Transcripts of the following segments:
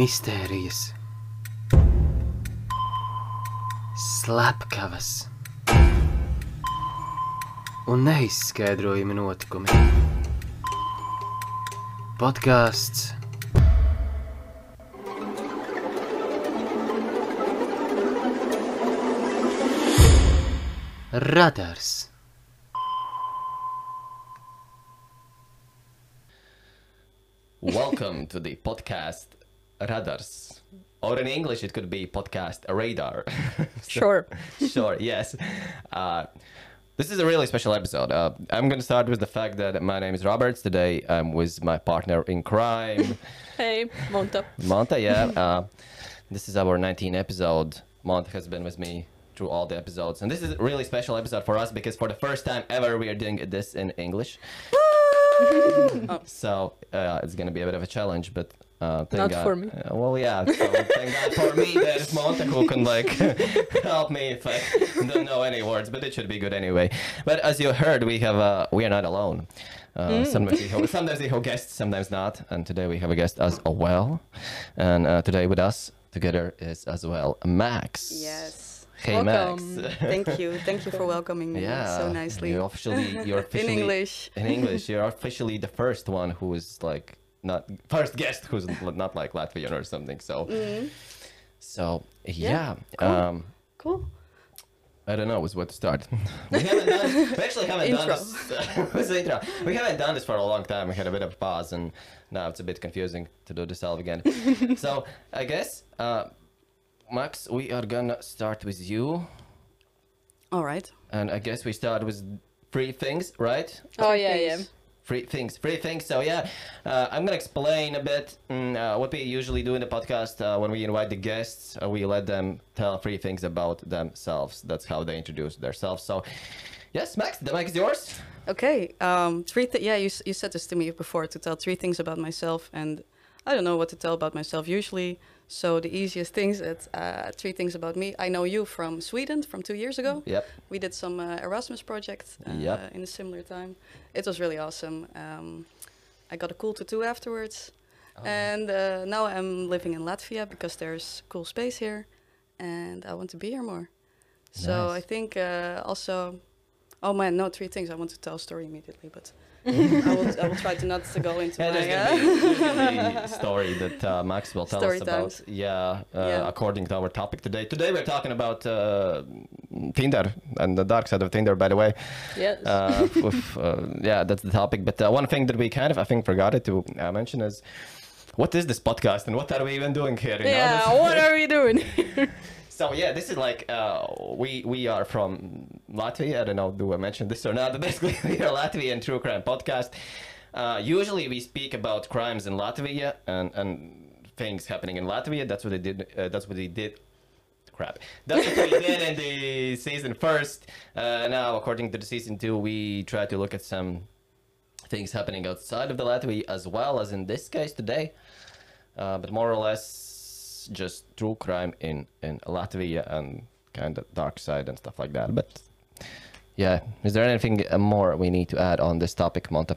mistērijas, slepkavas un neizskaidrojami notikumi. Podkāsts Radars. Welcome to the podcast Radars. Or in English, it could be podcast Radar. Sure. sure, yes. Uh, this is a really special episode. Uh, I'm going to start with the fact that my name is Roberts. Today I'm with my partner in crime, Hey, Monta. Monta. Yeah. Uh, this is our 19th episode. Monta has been with me through all the episodes. And this is a really special episode for us because for the first time ever, we are doing this in English. So uh, it's going to be a bit of a challenge, but uh, thank Not God. for me. Uh, well, yeah. So thank God for me. There's Monta who can like help me if I don't know any words, but it should be good anyway. But as you heard, we have uh, we are not alone. Uh, Mm. Sometimes we have, sometimes we have guests, sometimes not. And today we have a guest as well. And uh, today with us together is as well Max. Yes. Hey Welcome. Max. Thank you. Thank you for welcoming me yeah. so nicely. You're officially you're officially In English. in English, you're officially the first one who is like not first guest who's not like Latvian or something. So, so yeah, cool. um, Cool. I don't know with what to start. we haven't done. We actually haven't done Intro. this. with the intro. We haven't done this for a long time. We had a bit of a pause, and now it's a bit confusing to do this all again. so I guess, uh, Max, we are gonna start with you, All right. and I guess we start with three things, right? Oh, yeah, yeah. Free things, free things. So yeah, uh, I'm gonna explain a bit mm, uh, what we usually do in the podcast uh, when we invite the guests. Uh, we let them tell three things about themselves. That's how they introduce themselves. So, yes, Max, the mic is yours. Okay. Um, three. Th- yeah, you you said this to me before to tell three things about myself, and I don't know what to tell about myself usually. So the easiest things, it's uh, three things about me. I know you from Sweden from two years ago. Yep. We did some uh, Erasmus project uh, Yep. in a similar time. It was really awesome. Um, I got a cool tattoo afterwards. And uh, now I'm living in Latvia because there's cool space here, and I want to be here more. So Nice. I think uh, also, oh man, no, three things. I want to tell a story immediately, but I will I will try to not to go into Yeah, my. there's gonna, be, there's gonna be a story that uh, Max will tell Story us about. Yeah, uh, Yeah. according to our topic today. Today we're talking about uh, Tinder and the dark side of Tinder, by the way. Yes. uh, oof, uh, yeah, that's the topic. But uh, one thing that we kind of, I think, forgot it to uh, mention is what is this podcast and what are we even doing here? you yeah, This- what are we doing? so yeah, this is like uh, we we are from Latvia. I don't know, do I mention this or not? But basically, we are Latvian true crime podcast. Uh, usually, we speak about crimes in Latvia and and things happening in Latvia. That's what they did. Uh, that's what they did. Crap. That's what we did in the season first. Uh, now, according to the season two, we try to look at some things happening outside of the Latvia as well as in this case today. Uh, but more or less just true crime in, in Latvia and kind of dark side and stuff like that. But yeah, is there anything more we need to add on this topic, Monta?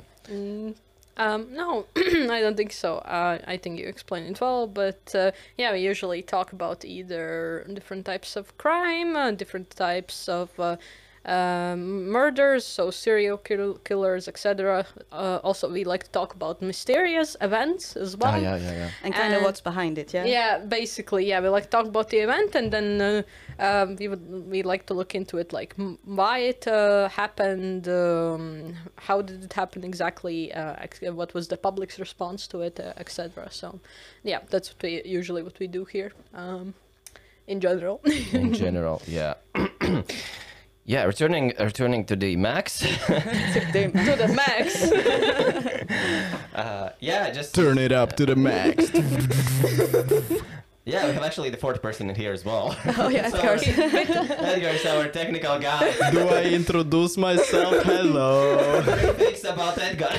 Um, no, I don't think so. Uh, I think you explained it well, but uh, yeah, we usually talk about either different types of crime, uh, different types of uh, um, murders, so serial kill- killers, etc. Uh, also, we like to talk about mysterious events as well. Ah, yeah, yeah, yeah. and kind of what's behind it, yeah. Yeah, basically, yeah. We like to talk about the event, and then uh, um, we would we like to look into it, like m- why it uh, happened, um, how did it happen exactly, uh, what was the public's response to it, uh, etc. So, yeah, that's what we usually what we do here, um, in general. In general, yeah. yeah, returning returning to the max. to the max. uh, yeah, just Turn it up to the max. yeah, we have actually the fourth person in here as well. Oh yeah, of course. Edgar is our technical guy. Do I introduce myself? Hello. Three things about Edgar.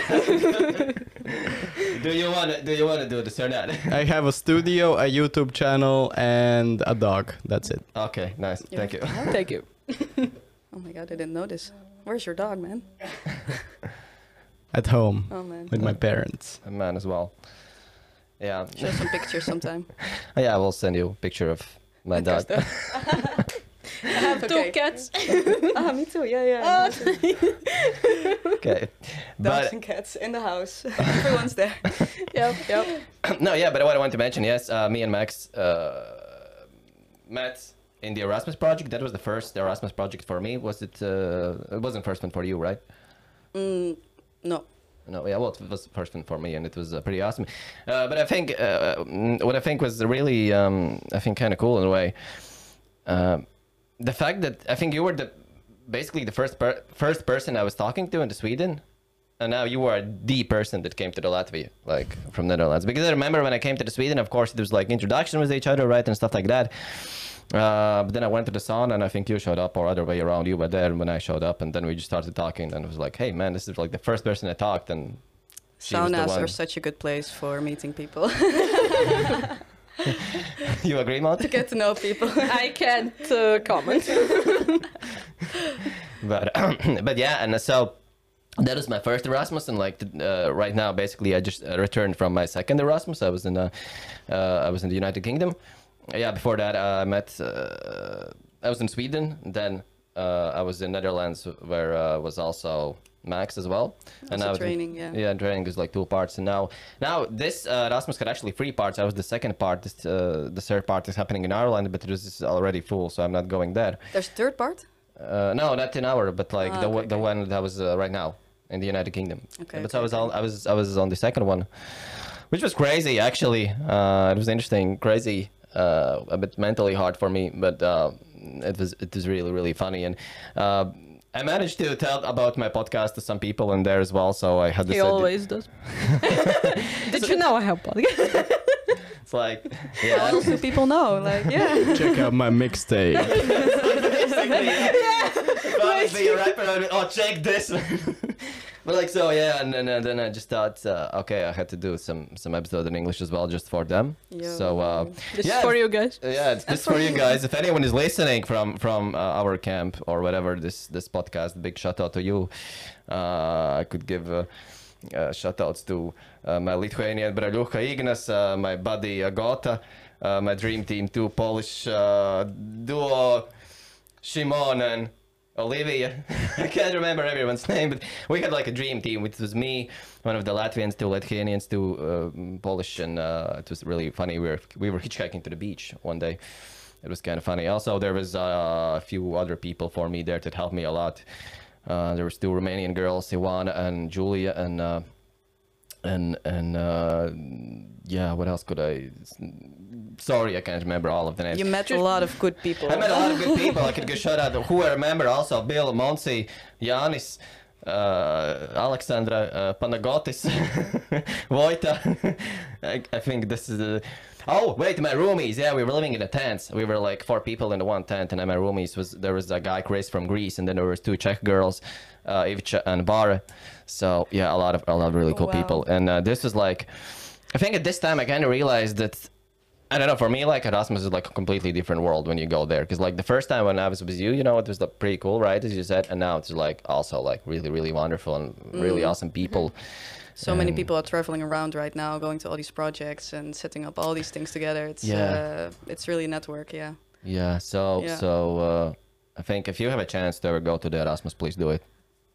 do you want to do you want to do this or not? I have a studio, a YouTube channel, and a dog. That's it. Okay, nice. Thank you. Thank you. Oh my god, I didn't notice. Where's your dog, man? At home Oh man. with my parents. A man as well. Yeah. Show some pictures sometime. Yeah, I will send you a picture of my dog. I have two cats. ah, me too. Yeah, yeah. okay. Dogs But and cats in the house. Everyone's there. yep, yep. no, yeah, but what I want to mention, yes, uh, me and Max uh, met in the Erasmus project. That was the first Erasmus project for me. Was it? Uh, it wasn't first one for you, right? Mm, no. No, yeah, well, it was the first one for me, and it was uh, pretty awesome. Uh, but I think uh, mm, what I think was really, um, I think, kind of cool in a way. Um the fact that I think you were the basically the first per- first person I was talking to in Sweden, and now you are the person that came to the Latvia, like from Netherlands. Because I remember when I came to the Sweden, of course, it was like introduction with each other, right, and stuff like that. Uh, but then I went to the sauna, and I think you showed up, or other way around. You were there when I showed up, and then we just started talking, and it was like, "Hey, man, this is like the first person I talked," and she Saunas are such a good place for meeting people. you agree, Mont? to get to know people. I can't uh, comment. but but yeah, and so that was my first Erasmus, and like uh, right now, basically, I just uh, returned from my second Erasmus. I was in uh, uh, I was in the United Kingdom. Yeah, before that, uh, I met. Uh, I was in Sweden. Then uh, I was in Netherlands, where uh, was also Max as well. Also I was in- training, yeah. Yeah, training is like two parts, and now now this uh, Erasmus had actually three parts. I was the second part. This, uh, the third part is happening in Ireland, but it was already full, so I'm not going there. There's a third part. Uh, no, not in our, but like Ah, the okay, one the okay. one that was uh, right now in the United Kingdom. Okay, but okay, I was on, I was I was on the second one, which was crazy actually. Uh, it was interesting, crazy, uh, a bit mentally hard for me, but uh, it was it was really really funny and. Uh, I managed to tell about my podcast to some people in there as well, so I had this. he idea- always does. Did you know I have podcast? It's like, What yeah, else do people know? Like, yeah. Check out my mixtape. basically. yeah. Be a rapper, I'd be, oh, check this. but like so, yeah, and then and then I just thought, uh, okay, I had to do some some episode in English as well, just for them. Yo. So uh, This yeah, is for you guys. uh, Yeah, it's just for you guys. If anyone is listening from from uh, our camp or whatever this this podcast, big shout out to you. Uh, I could give. Uh, uh, shout outs to uh, my Lithuanian Bralucha Ignas, uh, my buddy Agota, uh, my dream team, two Polish uh, duo, Shimon and Olivia. I can't remember everyone's name, but we had like a dream team, which was me, one of the Latvians, two Lithuanians, two uh, Polish, and uh, it was really funny. We were we were hitchhiking to the beach one day. It was kind of funny. Also, there was uh, a few other people for me there that helped me a lot. Uh, there was two Romanian girls, Ivana and Julia, and uh, and and uh, yeah, what else could I? Sorry, I can't remember all of the names. You met a lot of good people. I met a lot of good people. I could go shout out who I remember also Bill, Monsi, Yanis, uh, Alexandra, uh, Panagotis, Vojta. I, I think this is. Uh, oh wait, my roomies. Yeah, we were living in a tent. We were like four people in the one tent, and my roomies was there was a guy Chris from Greece, and then there was two Czech girls, uh, Ivcha and Bara. So yeah, a lot of a lot of really cool Wow. people, and uh, this was like. I think at this time I kind of realized that I don't know. For me, like Erasmus is like a completely different world when you go there. Because like the first time when I was with you, you know, it was like, pretty cool, right? As you said, and now it's like also like really, really wonderful and really Mm. awesome people. So many people are traveling around right now, going to all these projects and setting up all these things together. It's Yeah. uh, it's really a network, yeah. Yeah. So Yeah. so uh, I think if you have a chance to ever go to the Erasmus, please do it.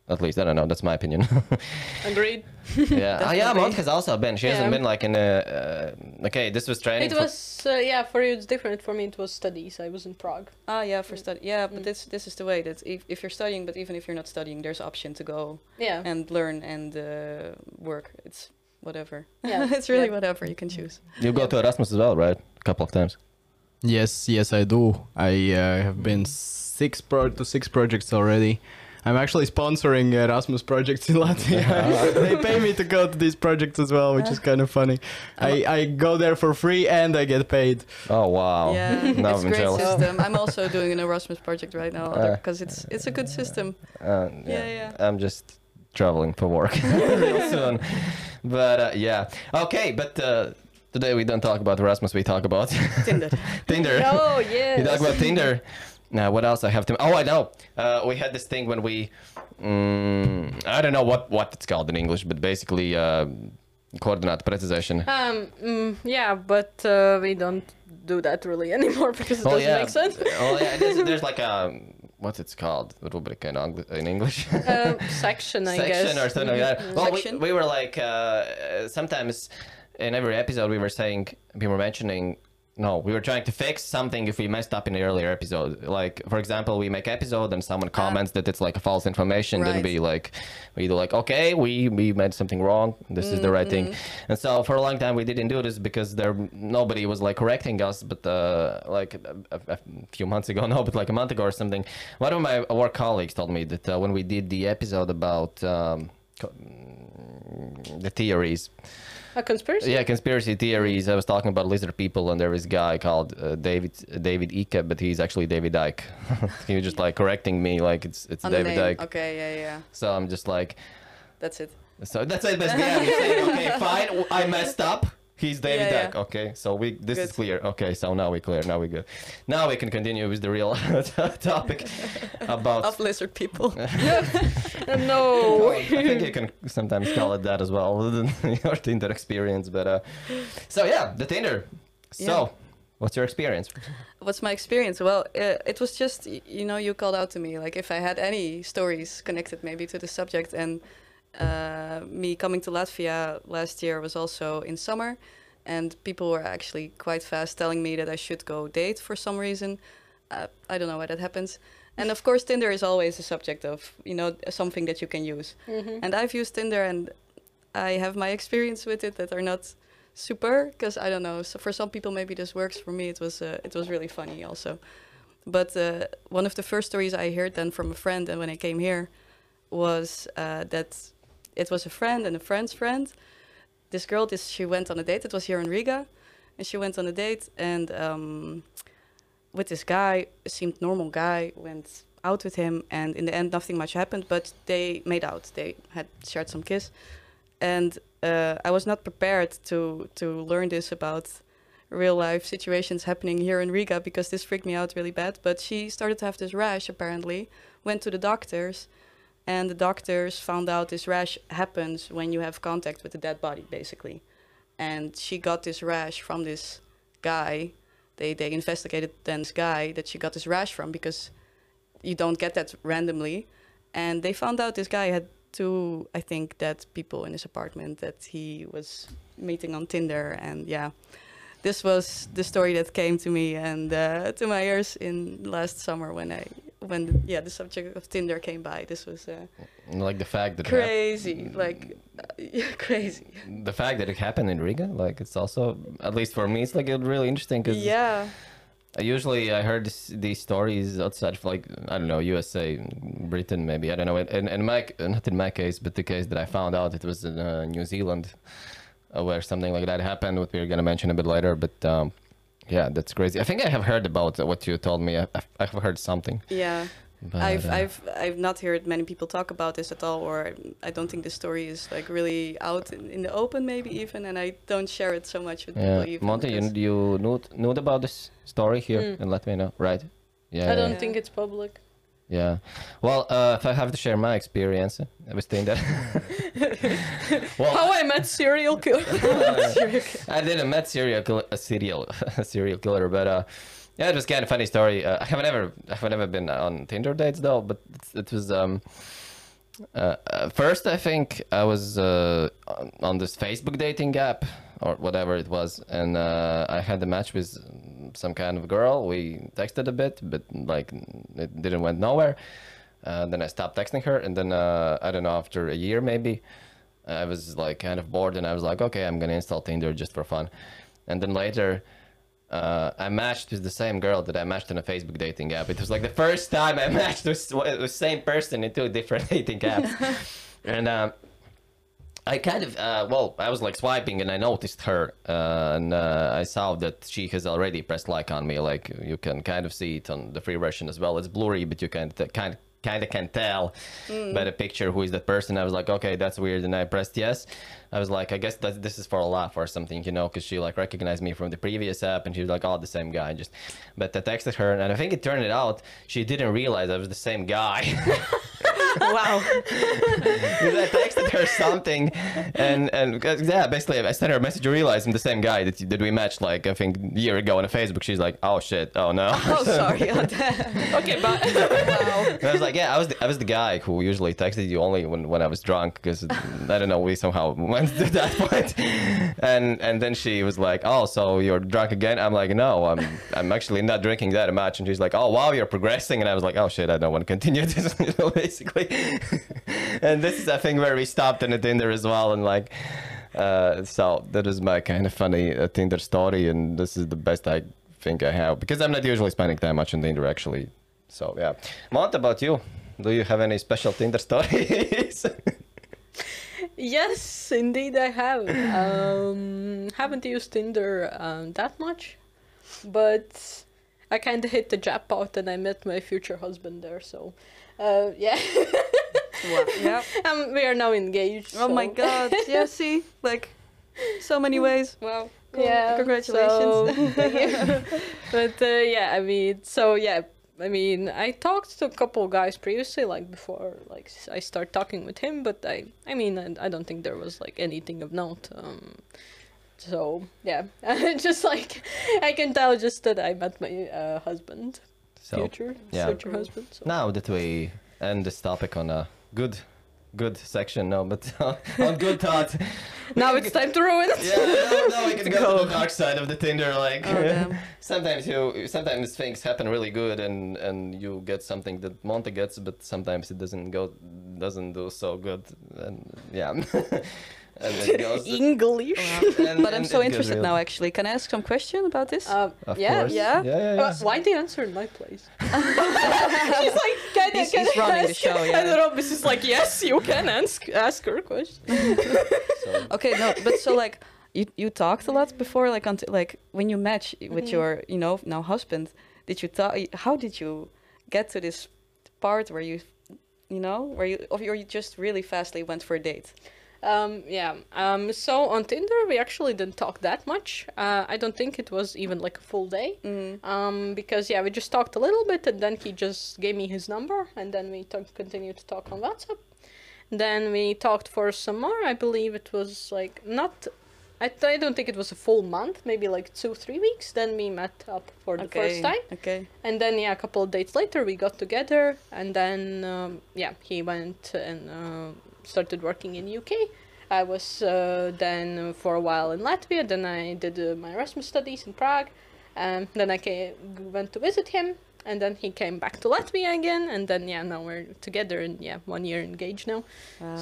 At least I don't know. That's my opinion. Agreed. yeah. oh, yeah. Definitely. Monk has also been. She hasn't been like in a. Uh, okay, this was training. It for- was uh, yeah for you it's different. For me it was studies. I was in Prague. Ah, yeah, for Mm. study. Yeah, but Mm. this this is the way that if, if you're studying, but even if you're not studying, there's option to go Yeah. and learn and uh, work. It's whatever. Yeah, it's really yeah. whatever you can choose. you go to Erasmus as well, right? A couple of times. Yes, yes, I do. I uh, have been six pro to six projects already. I'm actually sponsoring Erasmus projects in Latvia. they pay me to go to these projects as well, which is kind of funny. I, I go there for free and I get paid. Oh wow. Yeah, Now it's a I'm great jealous. system. I'm also doing an Erasmus project right now Uh, because it's it's a good system. Uh, Yeah, yeah. I'm just traveling for work real soon. But uh, yeah. Okay, but uh, today we don't talk about Erasmus. We talk about Tinder. Tinder. Oh We yes. talk about Tinder. Now, what else I have to? Oh, I know. Uh, we had this thing when we, um, I don't know what what it's called in English, but basically uh, coordinate precization. Um, mm, yeah, but uh, we don't do that really anymore because it oh, doesn't yeah. make sense. oh yeah, there's, there's like a what's it's called rubric in, in English? uh, section, I section guess. Section or something mm -hmm. like that. Mm-hmm. Well, we, we, were like uh, sometimes in every episode we were saying we were mentioning no we were trying to fix something if we messed up in the earlier episode. Like for example we make episode and someone comments that it's like a false information then we like we do like okay we we made something wrong. This is the right thing. And so for a long time we didn't do this because there nobody was like correcting us but uh like a, a- few months ago no but like a month ago or something one of my work colleagues told me that uh, when we did the episode about um co- the theories A conspiracy? yeah conspiracy theories. I was talking about lizard people and there was a guy called uh, david david ike but he's actually david ike he was just like correcting me like it's it's On david ike Okay, yeah, yeah. so i'm just like That's it. so that's it basically. Yeah, we're saying, okay fine. I messed up he's david Yeah, yeah. okay so we this is clear okay so now we're clear now we're good now we can continue with the real topic about Of lizard people. No. I think you can sometimes call it that as well, your Tinder experience. But uh, so yeah, the Tinder. So, Yeah. what's your experience? What's my experience? Well, uh, it was just you know you called out to me like if I had any stories connected maybe to the subject, and uh, me coming to Latvia last year was also in summer, and people were actually quite fast telling me that I should go date for some reason. Uh, I don't know why that happens. And of course, Tinder is always a subject of you know something that you can use. Mhm. And I've used Tinder, and I have my experience with it that are not super because I don't know. So for some people, maybe this works. For me, it was uh, it was really funny also. But uh, one of the first stories I heard then from a friend, and when I came here, was uh, that it was a friend and a friend's friend. This girl, this she went on a date. It was here in Riga, and she went on a date and um, with this guy, seemed normal guy, went out with him, and in the end, nothing much happened. But they made out. They had shared some kiss, and uh, I was not prepared to to learn this about real life situations happening here in Riga because this freaked me out really bad. But she started to have this rash apparently, went to the doctors, and the doctors found out this rash happens when you have contact with a dead body, basically. And she got this rash from this guy. They they investigated then this guy that she got this rash from because you don't get that randomly. And they found out this guy had two, I think, dead people in his apartment that he was meeting on Tinder. And yeah, this was the story that came to me and uh, to my ears in last summer when I when yeah the subject of Tinder came by. This was uh, Like the fact that crazy, like uh, yeah, crazy. the fact that it happened in Riga, like it's also at least for me, it's like really interesting because Yeah, usually I heard this, these stories outside of like I don't know USA, Britain maybe I don't know. In, in my not in my case, but the case that I found out it was in uh, New Zealand, uh, where something like that happened. What we're gonna mention a bit later, but um, yeah, that's crazy. I think I have heard about what you told me. I, I've, I've heard something. yeah. But, I've uh, I've I've not heard many people talk about this at all, or I don't think the story is like really out in, in the open, maybe even, and I don't share it so much with yeah. people. Even Monty, you because- you knew knew about this story here Mm. and let me know, right? Yeah. I don't Yeah. think it's public. Yeah. Well, uh, if I have to share my experience with Tinder. well, How I met serial killer. I didn't met serial killer, a serial a serial killer, but uh, yeah, it was kind of funny story. Uh, I have never I have never been on Tinder dates though, but it was um. Uh, uh, first, I think I was uh, on, on this Facebook dating app or whatever it was, and uh, I had a match with some kind of girl. We texted a bit, but like it didn't went nowhere. Uh, then I stopped texting her, and then uh, I don't know after a year maybe, I was like kind of bored, and I was like, okay, I'm gonna install Tinder just for fun. And then later, uh, I matched with the same girl that I matched on a Facebook dating app. It was like the first time I matched with the same person in two different dating apps, and. Um, I kind of, uh, well, I was like swiping and I noticed her, uh, and uh, I saw that she has already pressed like on me. Like you can kind of see it on the free version as well. It's blurry, but you can t- kind kind of can tell by the picture who is that person. I was like, okay, that's weird, and I pressed yes. I was like, I guess that this is for a laugh or something, you know, because she like recognized me from the previous app, and she was like, oh, the same guy. Just, but I texted her, and I think it turned it out she didn't realize I was the same guy. wow. I texted her something, and and 'cause, yeah, basically I sent her a message. I realized I'm the same guy that that we matched like I think a year ago on Facebook. She's like, oh shit, oh no. Oh, sorry. Okay, but wow. I was like, yeah, I was the, I was the guy who usually texted you only when, when I was drunk because I don't know we somehow went to that point. And and then she was like, oh, so you're drunk again? I'm like, no, I'm I'm actually not drinking that much. And she's like, oh wow, you're progressing. And I was like, oh shit, I don't want to continue this, you and this is a thing where we stopped in a Tinder as well, and like. Uh, so that is my kind of funny uh, Tinder story, and this is the best I think I have because I'm not usually spending that much on Tinder actually. So yeah, what about you? Do you have any special Tinder stories? yes, indeed I have. Um, haven't used Tinder um, that much, but I kind of hit the jackpot and I met my future husband there. So, uh, yeah, wow. Yeah. um, we are now engaged. Oh my god. Yeah, see? Like, so many ways. Wow. Cool. Yeah. Congratulations. so- but uh, yeah, I mean, so yeah, I mean, I talked to a couple guys previously, like before, like I start talking with him. But I, I mean, I, I don't think there was like anything of note. Um, so yeah, just like I can tell just that I met my uh, husband, so future yeah. future husband. So. now that we end this topic on a good, good section, no, but on good thought. Now it's time to ruin it. Yeah, now, we can go to the dark side of the Tinder. Like Oh, sometimes you, sometimes things happen really good, and and you get something that Monte gets, but sometimes it doesn't go, doesn't do so good, and yeah. And it goes, English. and- But I'm so interested real- now, actually. Can I ask some question about this? Uh, Of yeah, course. yeah. yeah, yeah, yeah. Uh, why do you answer in my place? She's like, can, He's- can he's I running the ask? show, yeah. And Robis is like, yes, you can ask ask her question. So- okay, no, but so like you you talked a lot before, like until like when you match with Mhm. your you know now husband. Did you talk? How did you get to this part where you you know where you or you just really fastly went for a date? Um, yeah. Um, so on Tinder, we actually didn't talk that much. Uh, I don't think it was even like a full day. Mm. Um, because yeah, we just talked a little bit, and then he just gave me his number, and then we talk, continued to talk on WhatsApp. Then we talked for some more. I believe it was like not. I, th- I don't think it was a full month, maybe like two, three weeks. Then we met up for the Okay. first time. Okay. And then yeah, a couple of dates later we got together, and then um, yeah, he went and uh, started working in UK. I was uh, then for a while in Latvia. Then I did uh, my Erasmus studies in Prague. Um, then I came, went to visit him, and then he came back to Latvia again. And then yeah, now we're together and yeah, one year engaged now.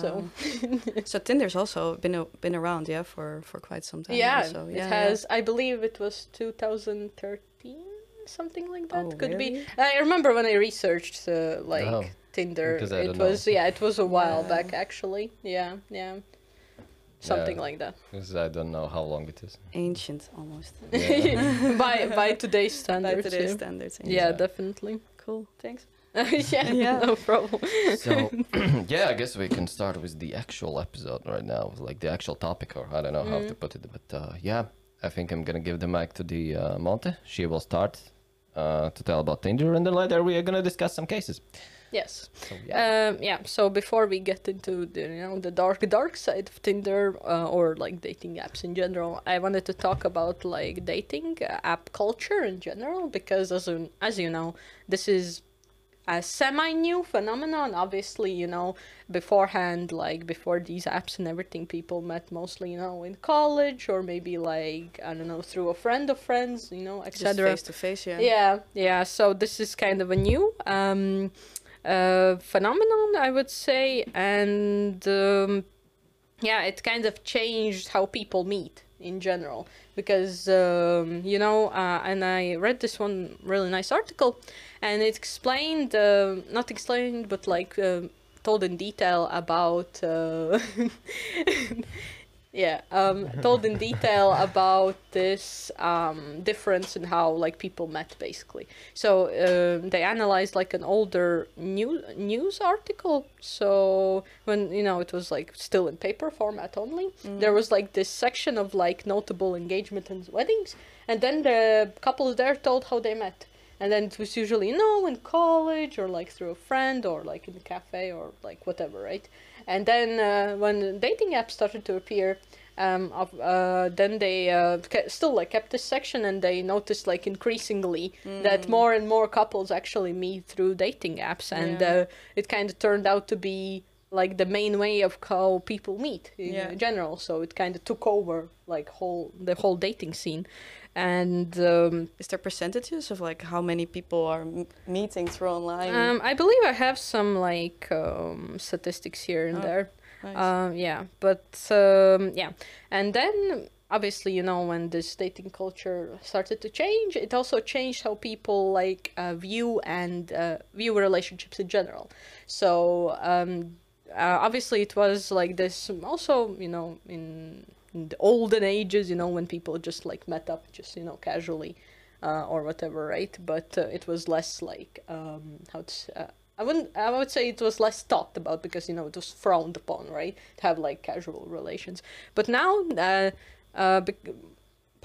So so Tinder's also been a, been around, yeah, for for quite some time. yeah, So it yeah, has. I believe it was 2013, something like that. Oh, Could be. I remember when I researched uh, like Oh, Tinder. because I It don't was know. yeah, it was a while Wow. back actually. Yeah, yeah, something Yeah. like that. Because I don't know how long it is. ancient almost Yeah. by by today's standards. by standards. today's yeah. standards. yeah, Yeah. definitely. Cool. Thanks. yeah, Yeah. no problem. so yeah, I guess we can start with the actual episode right now, like the actual topic, or I don't know how to Mhm. put it, but uh, yeah, I think I'm gonna give the mic to the uh, Monte. She will start uh, to tell about Tinder, and then later we are gonna discuss some cases. Yes. So yeah, Um, yeah. So before we get into the you know the dark dark side of Tinder uh, or like dating apps in general, I wanted to talk about like dating uh, app culture in general because as you, as you know, this is a semi new phenomenon. Obviously, you know, beforehand, like before these apps and everything, people met mostly you know in college or maybe like I don't know through a friend of friends, you know, Just etc. face to face. Yeah. Yeah, yeah. So this is kind of a new um, uh, phenomenon, I would say, and um, yeah, it kind of changed how people meet in general because um, you know, uh, and I read this one really nice article, and it explained, uh, not explained, but like. um told in detail about uh, yeah um told in detail about this um difference in how like people met basically. So um, they analyzed like an older new news article. So when you know it was like still in paper format only there was like this section of like notable engagement and weddings. And then the couples there told how they met. And then it was usually you know in college or like through a friend or like in the cafe or like whatever, right? And then uh, when dating apps started to appear, um, uh, then they uh, still like kept this section, and they noticed like increasingly that more and more couples actually meet through dating apps, and Yeah. uh, it kind of turned out to be like the main way of how people meet in Yeah. general. So it kind of took over like whole the whole dating scene, and. Um, Is there percentages of like how many people are m- meeting through online? um, I believe I have some like um, statistics here and Oh, there. Nice. Um, yeah, but um, yeah, and then obviously you know when this dating culture started to change, it also changed how people like uh, view and uh, view relationships in general. So um, uh, obviously it was like this. Also, you know, in the olden ages, you know, when people just like met up, just you know, casually. Uh, or whatever, right? But uh, it was less like um, how to uh, I wouldn't. I would say it was less talked about because you know it was frowned upon, right? To have like casual relations. But now, uh, uh,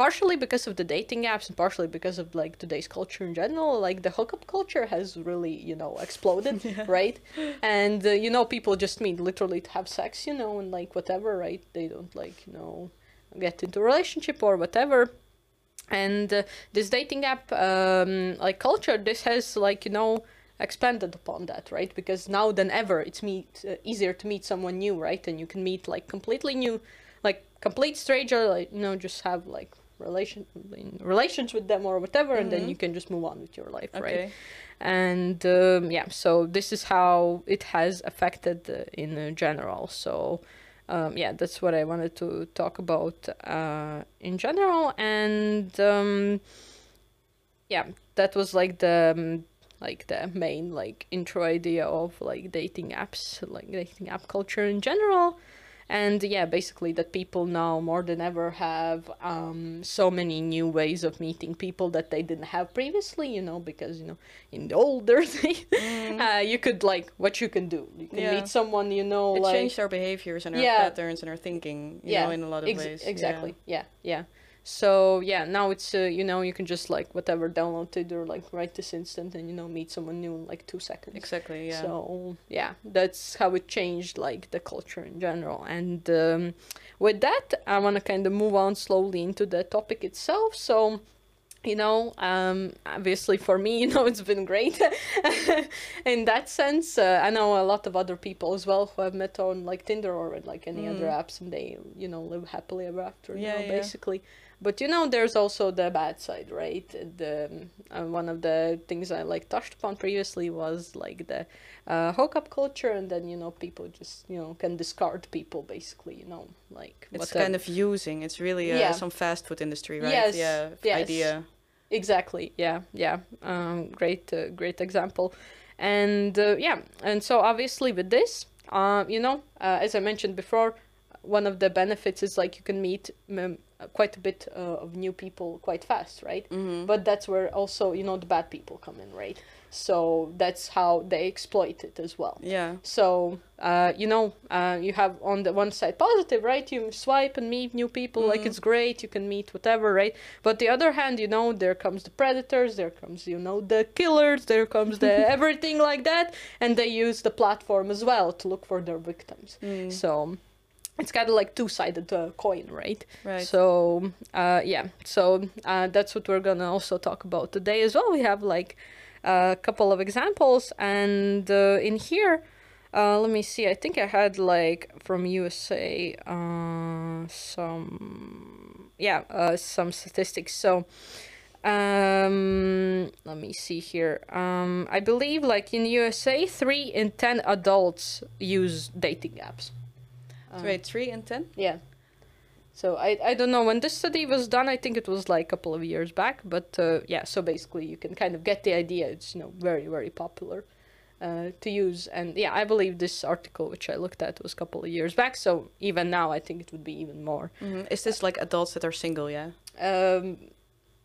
partially because of the dating apps and partially because of like today's culture in general, like the hookup culture has really you know exploded, right? And uh, you know people just mean literally to have sex, you know, and like whatever, right? They don't like you know get into a relationship or whatever and uh, this dating app um, like culture this has like you know expanded upon that right because now than ever it's meet uh, easier to meet someone new right and you can meet like completely new like complete stranger like you know just have like relation in relations with them or whatever and then you can just move on with your life right? And um, yeah so this is how it has affected uh, in uh, general. So um, yeah that's what i wanted to talk about uh, in general. And um, yeah that was like the um, like the main like intro idea of like dating apps like dating app culture in general and yeah basically that people now more than ever have um, so many new ways of meeting people that they didn't have previously you know because you know in the older days uh, you could like what you can do you can Yeah. meet someone you know It like changed our behaviors and our Yeah. patterns and our thinking, you know, in a lot of ex- ways. Exactly. Yeah. yeah, So yeah, now it's uh, you know you can just like whatever download Tinder like right this instant and you know meet someone new in like two seconds. Exactly. Yeah. So yeah, that's how it changed like the culture in general. And um, with that, I want to kind of move on slowly into the topic itself. So you know um obviously for me you know it's been great in that sense uh, i know a lot of other people as well who have met on like tinder or like any other apps and they you know live happily ever after Yeah, now, yeah. basically but you know there's also the bad side right the uh, one of the things i like touched upon previously was like the uh, hookup culture and then you know people just you know can discard people basically you know like it's kind of using. It's really uh, Yeah. some fast food industry, right? Yes, Yeah. yes. Idea. Exactly. Yeah. Yeah. Um, great. Uh, great example. And uh, yeah. And so obviously with this, uh, you know, uh, as I mentioned before, one of the benefits is like you can meet um, quite a bit uh, of new people quite fast, right? Mm-hmm. But that's where also you know the bad people come in, right? So that's how they exploit it as well. Yeah. So, uh, you know, uh, you have on the one side positive, right? You swipe and meet new people, like it's great. You can meet whatever, right? But the other hand, you know, there comes the predators, there comes, you know, the killers, there comes the everything like that, and they use the platform as well to look for their victims. Mm. So. It's kind of like two-sided uh, coin, right? Right. So, uh, yeah. So uh, that's what we're gonna also talk about today as well. We have like a couple of examples, and uh, in here, uh, let me see. I think I had like from USA uh, some yeah uh, some statistics. So um, let me see here. Um, I believe like in USA, three in ten adults use dating apps. Um, Wait, three and ten? yeah. So I I don't know when this study was done. I think it was like a couple of years back, but uh, yeah. So basically, you can kind of get the idea. It's you know very very popular uh, to use, and yeah, I believe this article which I looked at was a couple of years back. So even now, I think it would be even more. Mm-hmm. Is this like adults that are single? Yeah. Um,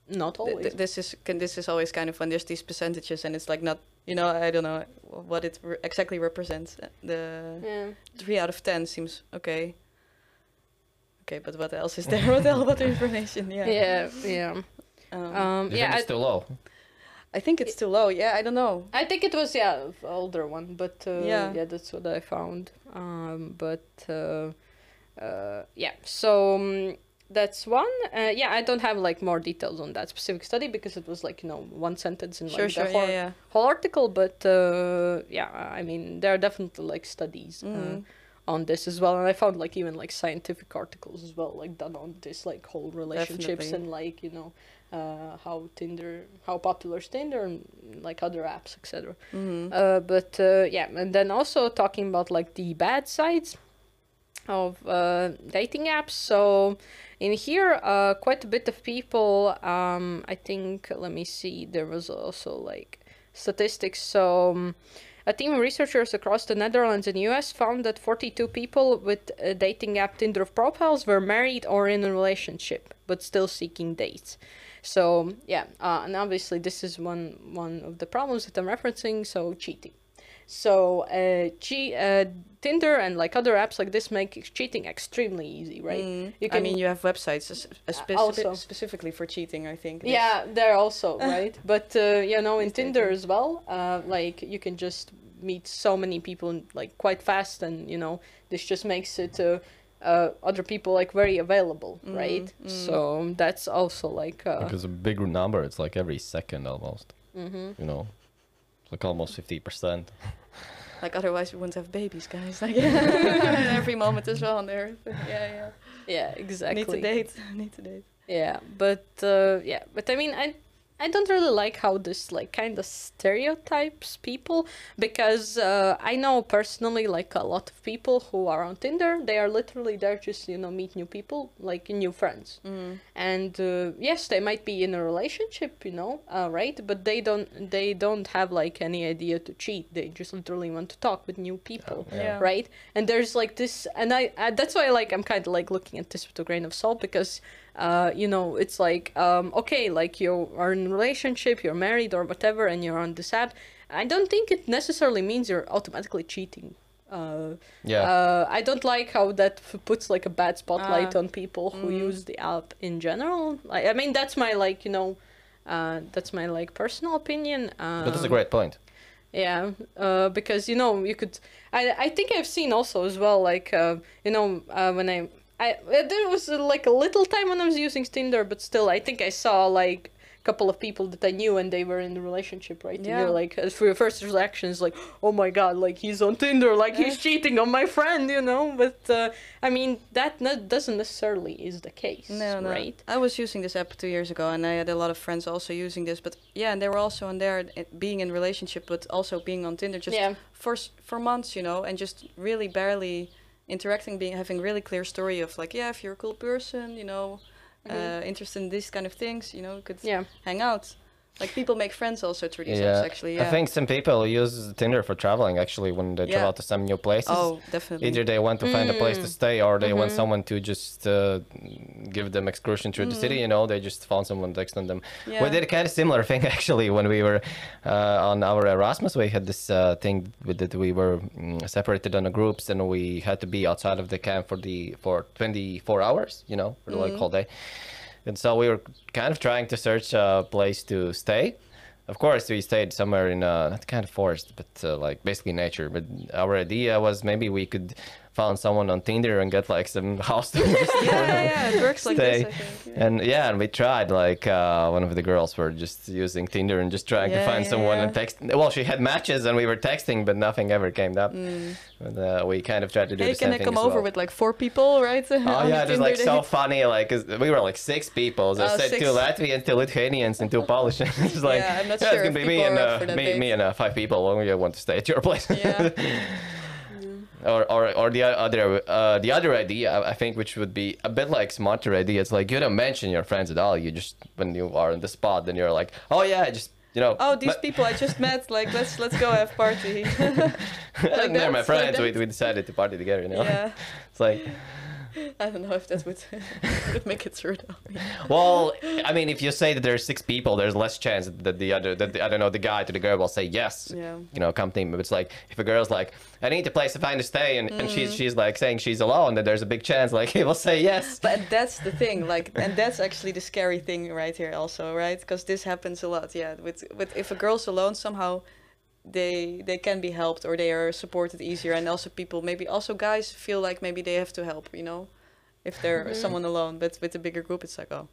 not always. th- this is can, this is always kind of when there's these percentages and it's like not you know I don't know what it re- exactly represents. Uh, The yeah. three out of ten seems okay. Okay, but what else is there? what else? What information? Yeah. Yeah. Yeah. Um, Um, yeah. think I, it's too low? I think it's too low. Yeah, I don't know. I think it was yeah, older one, but uh, Yeah. yeah, that's what I found. Um, but uh, uh, yeah, so um, that's one. Uh, yeah, I don't have like more details on that specific study because it was like you know one sentence in like Sure, the sure. whole, Yeah, yeah. whole article. But uh, yeah, I mean there are definitely like studies. Uh, Mhm. on this as well and i found like even like scientific articles as well like done on this like whole relationships Definitely. and like you know uh, how tinder how popular is tinder and like other apps etc Mhm. uh, but uh, yeah and then also talking about like the bad sides of uh, dating apps so in here uh, quite a bit of people um, i think let me see there was also like statistics so um, a team of researchers across the Netherlands and US found that 42 people with a dating app Tinder profiles were married or in a relationship, but still seeking dates. So yeah, uh, and obviously this is one one of the problems that I'm referencing. So cheating. So uh, che- uh, Tinder and like other apps like this make cheating extremely easy, right? Mm. You I can- mean, you have websites as- as speci- also. specifically for cheating. I think. Yeah, there also, right? But uh, you know, in Yes, Tinder as well, uh, like you can just meet so many people like quite fast, and you know, this just makes it uh, uh, other people like very available, Mm, right? mm. So that's also like uh, Because a big number, it's like every second almost. mhm. You know, it's like almost fifty percent. Like otherwise we wouldn't have babies, guys. Like every moment is well on there. Yeah, yeah. yeah, exactly. Need to date. Need to date. Yeah, but uh, yeah, but I mean, I I don't really like how this like kind of stereotypes people because uh, I know personally like a lot of people who are on Tinder. They are literally there just you know meet new people, like new friends, Mm. and uh, yes, they might be in a relationship, you know, uh, right? But they don't they don't have like any idea to cheat. They just literally want to talk with new people Yeah. right and there's like this and i, I that's why like i'm kind of like looking at this with a grain of salt because uh you know it's like um okay like you are in a relationship you're married or whatever and you're on this app i don't think it necessarily means you're automatically cheating uh, Yeah. uh, I don't like how that f- puts like a bad spotlight Ah. on people who Mm. use the app in general. Like, I mean, that's my like you know, uh, that's my like personal opinion. Um, but that's a great point. yeah, uh, because you know you could. I I think I've seen also as well like uh, you know uh, when I I uh, there was uh, like a little time when I was using Tinder, but still I think I saw like a couple of people that I knew and they were in a relationship, right? Yeah. And you're like uh, for your first reaction is like, oh my god, like he's on Tinder, like he's cheating on my friend, you know. But uh, I mean that doesn't necessarily is the case, No, no. right? I was using this app two years ago, and I had a lot of friends also using this. But yeah, and they were also on there, uh, being in relationship, but also being on Tinder just yeah. for for months, you know, and just really barely interacting, being having really clear story of like, yeah, if you're a cool person, you know, Mhm. uh, interested in these kind of things, you know, could Yeah. hang out. Like people make friends also through these Yeah. apps, actually. Yeah. I think some people use Tinder for traveling actually when they Yeah. travel to some new places. Oh, definitely. Either they want to find a place to Mm. stay or they want Mhm. someone to just uh, give them excursion through the city, Mm. you know, they just found someone texting them. yeah. We did a kind of similar thing actually when we were uh, on our Erasmus. We had this uh, thing with that we were mm, separated into groups and we had to be outside of the camp for the for 24 hours, you know, for the like Mhm. whole day. And so we were kind of trying to search a place to stay. Of course, we stayed somewhere in uh, not kind of forest, but uh, like basically nature. But our idea was maybe we could found someone on Tinder and get like some house tours. yeah, yeah, yeah, it works like Stay. this, think. Yeah. And yeah, and we tried. Like uh, one of the girls were just using Tinder and just trying to find yeah, someone yeah. and text. Well, she had matches and we were texting, but nothing ever came up. Mm. But uh, we kind of tried to do Hey, the can same I come over well. with like four people, right? Oh yeah, it was like so funny. Like 'cause we were like six people. So I Oh, said six. two Latvians, two Lithuanians, and two Polish. it's like Yeah, I'm not yeah, sure it's gonna be me and uh, me, date. me and uh, five people. When we want to stay at your place. Yeah. Or or or the other uh, the other idea I- think which would be a bit like smarter idea. It's like you don't mention your friends at all. You just when you are in the spot, then you're like, oh yeah, I just you know. Oh, these people I just met. Like, let's let's go have party. they're that, my like friends. we, we decided to party together. You know. yeah. It's like I don't know if that would, would make it through though. Well, I mean, if you say that there's six people, there's less chance that the other, that the, I don't know, the guy to the girl will say yes. Yeah. You know, come team. But it's like if a girl's like, I need a place to find to stay, and, and Mm. she's she's like saying she's alone, then there's a big chance like he will say yes. But that's the thing, like, and that's actually the scary thing right here, also, right? Because this happens a lot, yeah. With with if a girl's alone, somehow they they can be helped or they are supported easier, and also people maybe also guys feel like maybe they have to help, you know, if they're Mhm. someone alone. But with a bigger group, it's like, oh,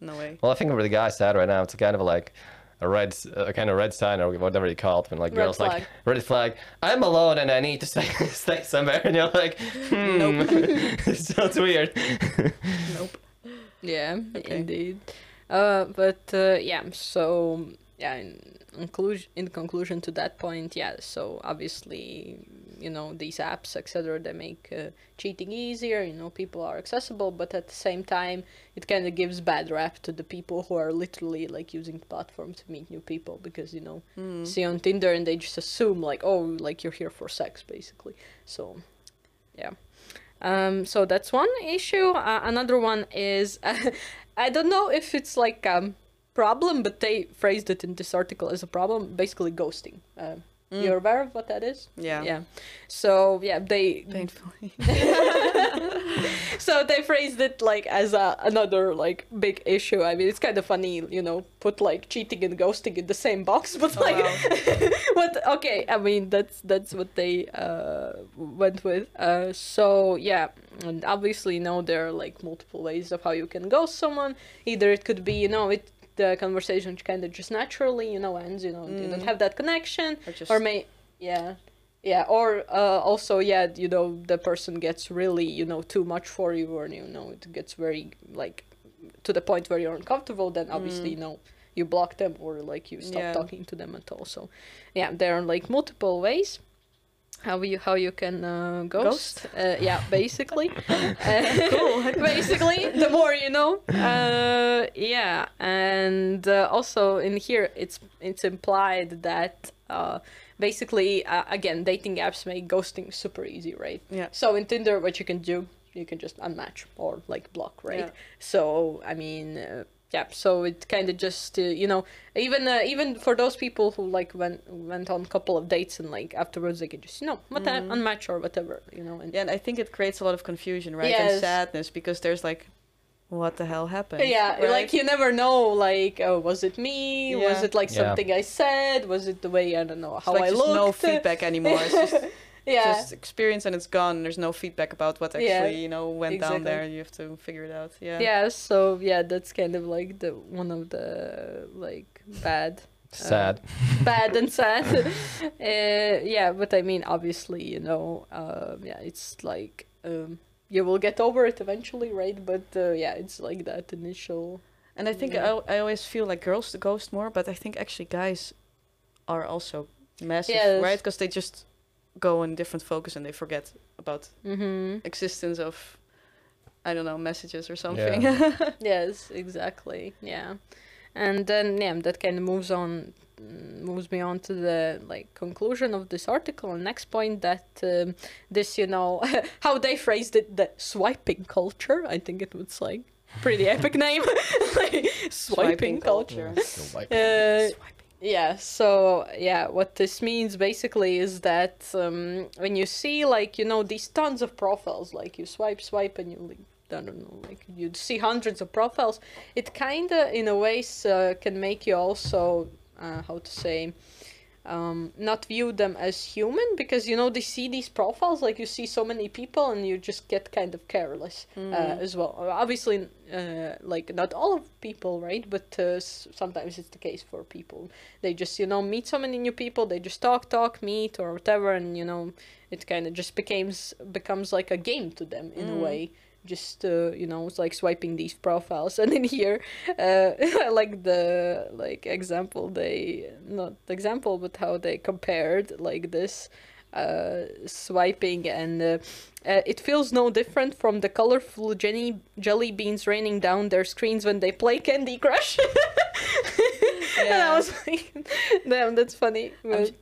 no way. Well, I think where the guy said right now, it's kind of like a red, a kind of red sign or whatever you call it when like Red girls like flag. red flag. I'm alone and I need to stay stay somewhere, and you're like, hmm, Nope. it sounds weird. Nope. Yeah, Okay. indeed. Uh, but uh, yeah, so yeah, in conclusion, in conclusion to that point, yeah. So obviously, you know, these apps, etc., they make uh, cheating easier. You know, people are accessible, but at the same time, it kind of gives bad rap to the people who are literally like using the platform to meet new people because you know, Mm. see on Tinder and they just assume like, oh, like you're here for sex, basically. So, yeah. Um, so that's one issue. Uh, another one is I don't know if it's like um problem, but they phrased it in this article as a problem. Basically, ghosting. Uh, Mm. You're aware of what that is? Yeah. Yeah. So yeah, they Painfully. so they phrased it like as a, another like big issue. I mean, it's kind of funny, you know, put like cheating and ghosting in the same box, but Oh, like, wow. what? Okay, I mean that's that's what they uh went with. Uh, so yeah, and obviously, you know, there are like multiple ways of how you can ghost someone. Either it could be, you know, it the conversation kind of just naturally, you know, ends. You know, you don't Mm. have that connection, Or just or may yeah yeah or uh, also yeah you know the person gets really you know too much for you or you know it gets very like to the point where you're uncomfortable then obviously Mm. you know you block them or like you stop Yeah. talking to them at all so yeah there are like multiple ways how you how you can uh, ghost, Uh, yeah basically. Uh, basically the more you know. Uh, yeah and uh, also in here it's it's implied that uh, basically uh, again dating apps make ghosting super easy right? Yeah. so in tinder what you can do you can just unmatch or like block right? Yeah. so i mean uh, yeah so it kind of just uh, you know even uh, even for those people who like went went on a couple of dates and like afterwards they can just you know what Mhm. unmatch or whatever you know and Yeah, and I think it creates a lot of confusion, right? Yes. And sadness because there's like, what the hell happened? Yeah, right? like you never know. Like, oh, was it me? Was it like Yeah. something I said? Was it the way I don't know It's how like I just looked? no feedback anymore. It's just, yeah, just experience and it's gone. There's no feedback about what actually Yeah, you know went down there. You have to figure it out. Yeah. yeah. So yeah, that's kind of like the one of the like bad, Sad. bad and sad. uh, yeah, but I mean, obviously, you know, uh, yeah, it's like um, you will get over it eventually, right? But uh, yeah, it's like that initial. And I think Yeah. I, I always feel like girls to ghost more, but I think actually guys are also massive, Yes. right? Because they just go in different focus and they forget about Mm-hmm. existence of I don't know messages or something. Yes, exactly. Yeah, and then yeah, that kind of moves on, mm, moves me on to the like conclusion of this article. And next point that um, this, you know, how they phrased it, the swiping culture. I think it was like pretty epic name, like swiping, culture. Uh, yeah, so yeah, what this means basically is that um, when you see like you know these tons of profiles, like you swipe, swipe, and you like I don't know, like you see hundreds of profiles, it kind of in a ways uh, can make you also uh, how to say um, not view them as human because you know they see these profiles like you see so many people and you just get kind of careless uh, as well. Uh, Obviously, uh, like not all of people, right? But uh, s- sometimes it's the case for people. They just you know meet so many new people. They just talk, talk, meet, or whatever, and you know it kind of just becomes becomes like a game to them in a way. Just uh, you know, it's like swiping these profiles, and in here, uh, I like the like example they not example, but how they compared like this uh, swiping and uh, uh, it feels no different from the colorful jelly jelly beans raining down their screens when they play Candy Crush. and I was like, damn, that's funny. But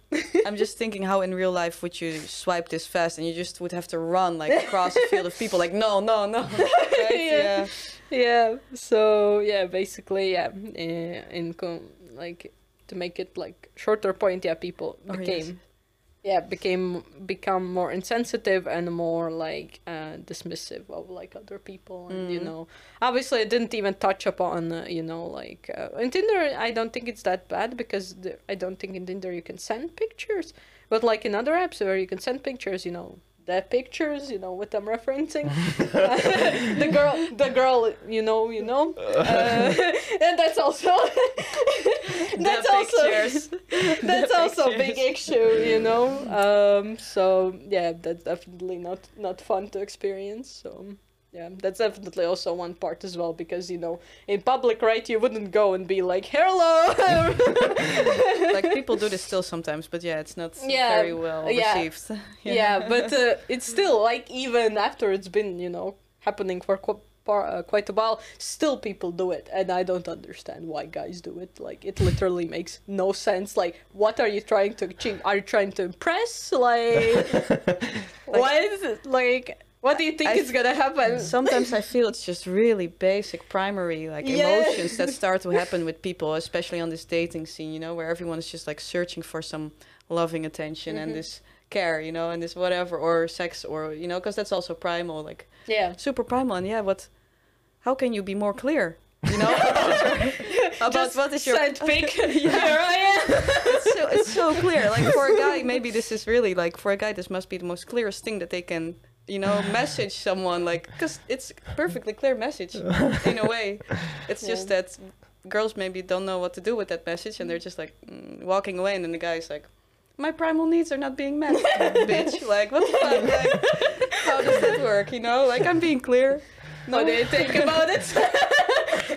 I'm just thinking how in real life would you swipe this fast and you just would have to run like across a field of people like no no no right? Yeah. yeah so yeah basically yeah eh, in like to make it like shorter point yeah people Oh, yes. Yeah became become more insensitive and more like uh dismissive of like other people and you Mm. know obviously i didn't even touch upon uh, you know like uh, in tinder i don't think it's that bad because the, i don't think in tinder you can send pictures but like in other apps where you can send pictures you know the pictures you know what i'm referencing. The girl the girl you know you know. Uh, and that's also that's also that's The also a big issue you know. Um so yeah that's definitely not not fun to experience so yeah that's definitely also one part as well because you know in public right you wouldn't go and be like hello like people do this still sometimes but yeah it's not Yeah, very well yeah. received yeah, but uh, it's still like even after it's been you know happening for qu- par- uh, quite a while, still people do it, and I don't understand why guys do it. Like it literally makes no sense. Like, what are you trying to achieve? Are you trying to impress? Like, what is it? Like, what do you think I is gonna happen? Sometimes I feel it's just really basic, primary, like Yeah. emotions that start to happen with people, especially on this dating scene, you know, where everyone is just like searching for some loving attention Mhm. and this care, you know, and this whatever, or sex, or, you know, because that's also primal, like yeah. super primal. And yeah, what, how can you be more clear, you know, about, Just what is your. send pic. Here I am. it's, so, it's so clear. Like for a guy, maybe this is really like for a guy, this must be the most clearest thing that they can, you know, message someone. Like because it's perfectly clear message in a way. It's just that girls maybe don't know what to do with that message, and they're just like mm, walking away, and then the guy's like. My primal needs are not being met, bitch. Like, what the fuck? Like, how does that work? You know, like I'm being clear. Do you think about it?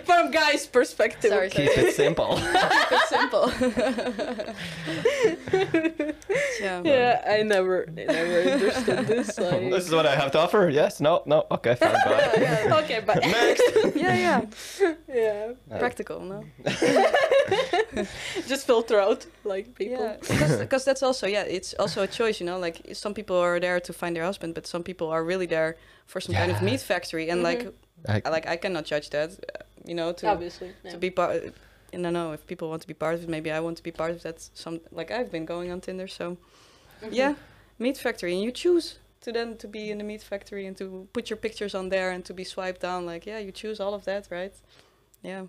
From guys' perspective. Sorry, sorry. Keep it simple. Keep it simple. yeah. Yeah, I never, I never understood this. Like, this is what I have to offer. Yes. No. No. Okay. Fine. Bye. okay, but Next. Yeah, yeah. yeah, Uh, Practical, no? just filter out like people. Yeah, because because that's also yeah, it's also a choice, you know. Like some people are there to find their husband, but some people are really there for some kind of meat factory, and like I- like I cannot judge that, you know. To Obviously, yeah. to be part, I don't know if people want to be part of it. Maybe I want to be part of that. Some like I've been going on Tinder, so Mhm. yeah, meat factory, and you choose to then to be in the meat factory and to put your pictures on there and to be swiped down. Like yeah, you choose all of that, right? Yeah,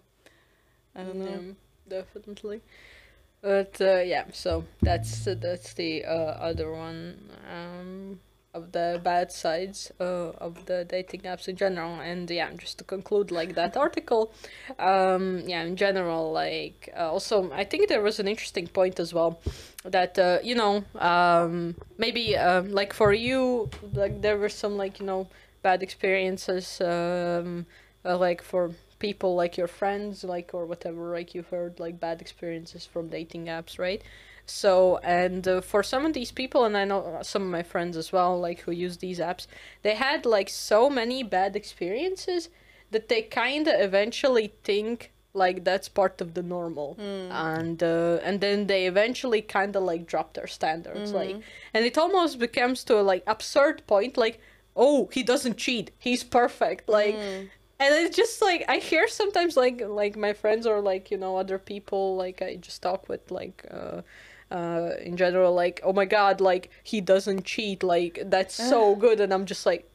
I don't know. Yeah, definitely. But uh, yeah, so that's uh, that's the uh, other one um, of the bad sides uh, of the dating apps in general. And yeah, just to conclude, like that article, um, yeah, in general, like uh, also, I think there was an interesting point as well that uh, you know um, maybe um, like for you, like there were some like you know bad experiences um, uh, like for people like your friends like or whatever like you've heard like bad experiences from dating apps right so and uh, for some of these people and i know some of my friends as well like who use these apps they had like so many bad experiences that they kind of eventually think like that's part of the normal. Hmm. and uh, and then they eventually kind of like drop their standards like and it almost becomes to a like absurd point like oh he doesn't cheat. He's perfect. Like and it's just like i hear sometimes like like my friends or like you know other people like i just talk with like uh uh in general like oh my god like he doesn't cheat like that's so good. And i'm just like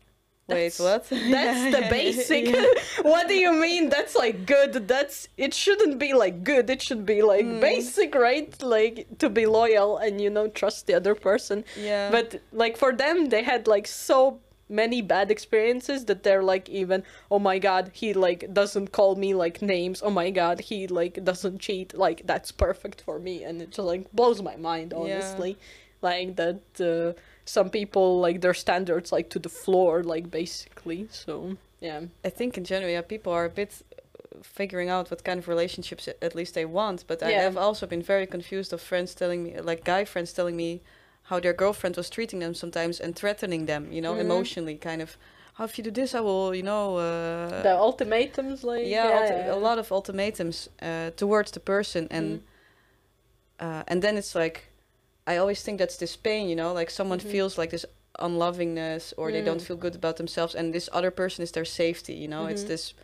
Wait, what? that's the basic. what do you mean? That's like good. That's it shouldn't be like good. It should be like Mm. basic right? Like to be loyal and you know trust the other person. Yeah. but like for them they had like so many bad experiences that they're like even oh my god he like doesn't call me like names. Oh my god he like doesn't cheat. Like that's perfect for me and it just like blows my mind honestly. Like that uh, some people like their standards like to the floor like basically so yeah. I think in general, yeah, people are a bit uh, figuring out what kind of relationships at least they want. But I have also been very confused of friends telling me, like guy friends telling me, how their girlfriend was treating them sometimes and threatening them, you know, Mhm. emotionally, kind of. oh, if you do this, I will, you know. Uh, the ultimatums, like yeah, ulti- a lot of ultimatums uh, towards the person, and Mhm. uh, and then it's like, I always think that's this pain, you know, like someone Mhm. feels like this unlovingness, or they don't Mm. feel good about themselves, and this other person is their safety, you know. It's Mhm. this,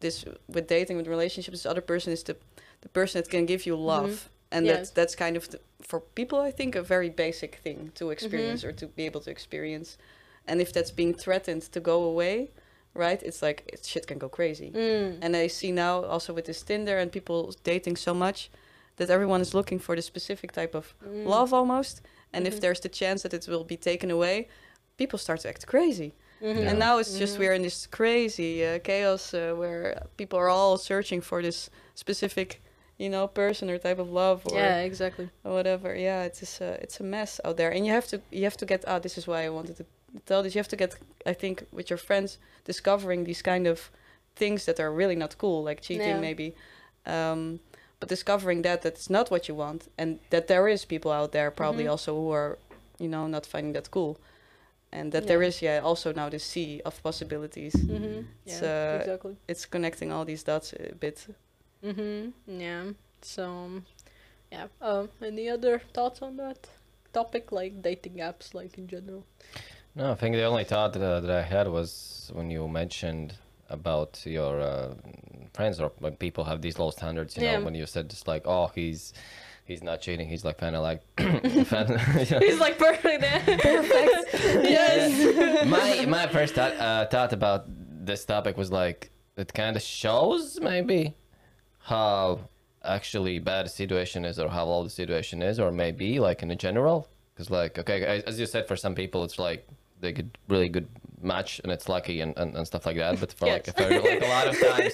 this with dating, with relationships, this other person is the, the person that can give you love, and Yes. that's that's kind of the, for people, I think, a very basic thing to experience or to be able to experience, and if that's being threatened to go away, right? It's like it, shit can go crazy. Mm. And I see now also with this Tinder and people dating so much that everyone is looking for the specific type of Mm. love almost. And Mhm. if there's the chance that it will be taken away, people start to act crazy. Mhm. And now it's just Mhm. we're in this crazy uh, chaos uh, where people are all searching for this specific, you know, person or type of love or yeah, exactly. or whatever. Yeah, it's just, uh, it's a mess out there, and you have to you have to get. Ah, this is why I wanted to tell this. You have to get. I think with your friends discovering these kind of things that are really not cool, like cheating Yeah. maybe, um, but discovering that that's not what you want, and that there is people out there probably Mhm. also who are, you know, not finding that cool, and that there Yeah. is yeah also now this sea of possibilities. Mm-hmm. Yeah, uh, exactly. It's connecting all these dots a bit. Mm-hmm. Yeah. So, yeah. Um, any other thoughts on that topic, like dating apps, like in general? No, I think the only thought uh, that I had was when you mentioned about your uh, friends or when people have these low standards. You Yeah. know, when you said just like, oh, he's he's not cheating. He's like kind of like. fan, He's like perfect. Perfect. yes. my my first thought, uh, thought about this topic was like it kind of shows maybe how actually bad the situation is or how low the situation is or maybe like in a general? Because like okay as- you said for some people it's like they get really good match and it's lucky and, and, and stuff like that. But for like, Yes. for like a lot of times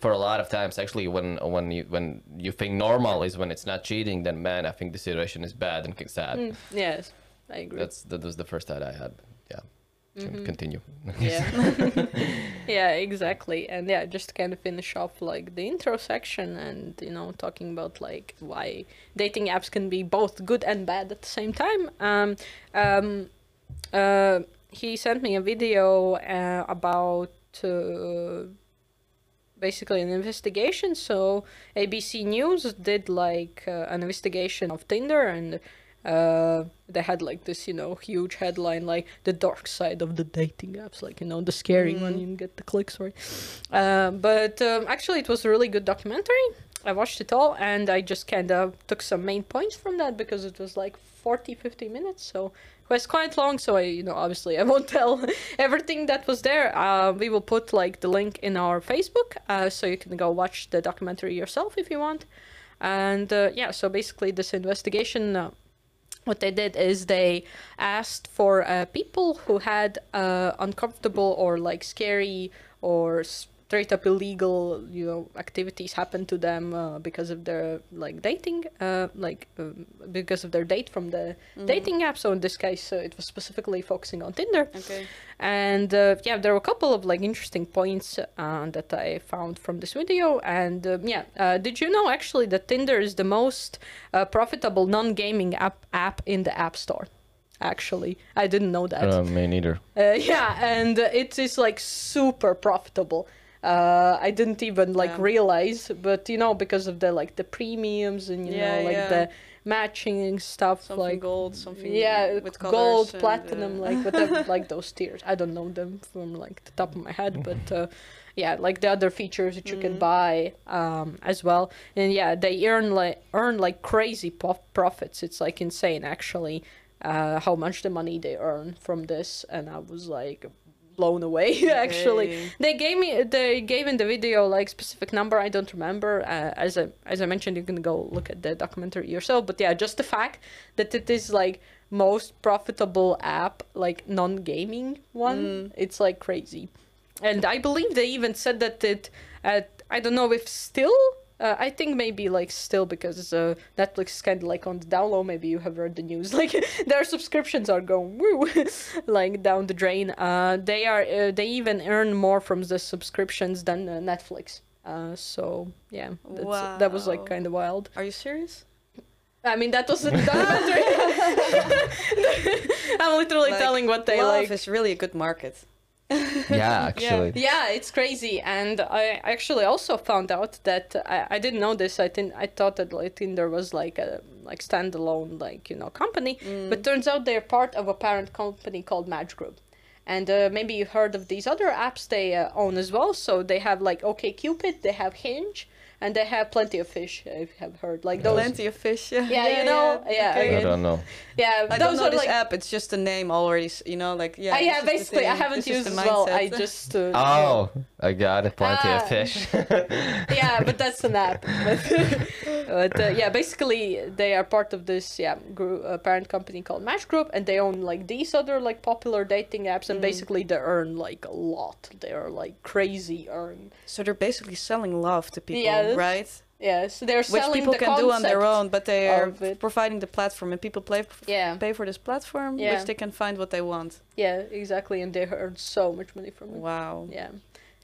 for a lot of times actually when when you when you think normal is when it's not cheating then man i think the situation is bad and sad. Mm, yes, I agree. that's that was the first thought i had. Yeah Mhm. continue. Yeah. Yeah exactly. And yeah just kind of finish off like the intro section and you know talking about like why dating apps can be both good and bad at the same time. Um um uh he sent me a video uh, about uh, basically an investigation. So abc news did like uh, an investigation of tinder and uh, they had like this, you know, huge headline like the dark side of the dating apps, like you know, the scary one. Mhm. You get the clicks right. Uh, but um, actually, it was a really good documentary. I watched it all, and I just kind of took some main points from that because it was like 40, 50 minutes, so it was quite long. So I, you know, obviously I won't tell everything that was there. Uh, we will put like the link in our Facebook, uh, so you can go watch the documentary yourself if you want. And uh, yeah, so basically this investigation. What they did is they asked for uh, people who had uh, uncomfortable or like scary or straight up illegal you know activities happen to them uh, because of their like dating uh, like um, because of their date from the Mhm. dating app so in this case uh, it was specifically focusing on tinder Okay. and uh, yeah there were a couple of like interesting points uh, that i found from this video and um, yeah uh, did you know actually that tinder is the most uh, profitable non-gaming app app in the app store actually i didn't know that Uh, me neither. uh, yeah, and uh, it is like super profitable. Uh, I didn't even like Yeah. realize, but you know, because of the like the premiums and you Yeah, know like yeah. the matching stuff, Something like gold, something yeah, with gold, and, platinum, uh, like whatever, like those tiers. I don't know them from like the top of my head, but uh, yeah, like the other features that you can Mhm. buy um, as well. And yeah, they earn like earn like crazy po- profits. It's like insane actually uh, how much the money they earn from this, and I was like blown away actually. They gave me they gave in the video like specific number I don't remember. Uh, as I as I mentioned, you can go look at the documentary yourself. But yeah, just the fact that it is like most profitable app, like non gaming one, Mm. it's like crazy. And I believe they even said that it at I don't know if still. Uh, I think maybe like still because uh, Netflix is kind of like on the down low. Maybe you have heard the news. Like their subscriptions are going woo, like down the drain. Uh, they are uh, they even earn more from the subscriptions than uh, Netflix. Uh, so yeah, that's, that was like kind of wild. Are you serious? I mean, that was a documentary. I'm literally Like, telling what they Love like. is really a good market. yeah, actually. Yeah, it's crazy, and I actually also found out that I, I didn't know this. I think I thought that like Tinder was like a like standalone like you know company, but turns out they're part of a parent company called Match Group. And uh, maybe you heard of these other apps they uh, own as well. So they have like OK Cupid, they have Hinge, and they have Plenty of Fish. If you have heard like those. Plenty of fish. Yeah, Yeah, you know, yeah, okay. I don't know. Yeah, I those don't know are this like. app. It's just a name already. You know, like yeah. Uh, it's yeah, basically, I haven't It's used the as well. I just. Uh, Oh, I got it. Plenty Ah. of fish. yeah, but that's an app. But, but uh, yeah, basically they are part of this yeah group, uh, parent company called Match Group, and they own like these other like popular dating apps, and basically they earn like a lot. They are like crazy earn. So they're basically selling love to people, Yes. right? Yeah, so they're Which people the can do on their own, but they are providing the platform, and people play, Yeah. pay for this platform, Yeah. which they can find what they want. Yeah, exactly, and they earn so much money from it. Wow. Yeah,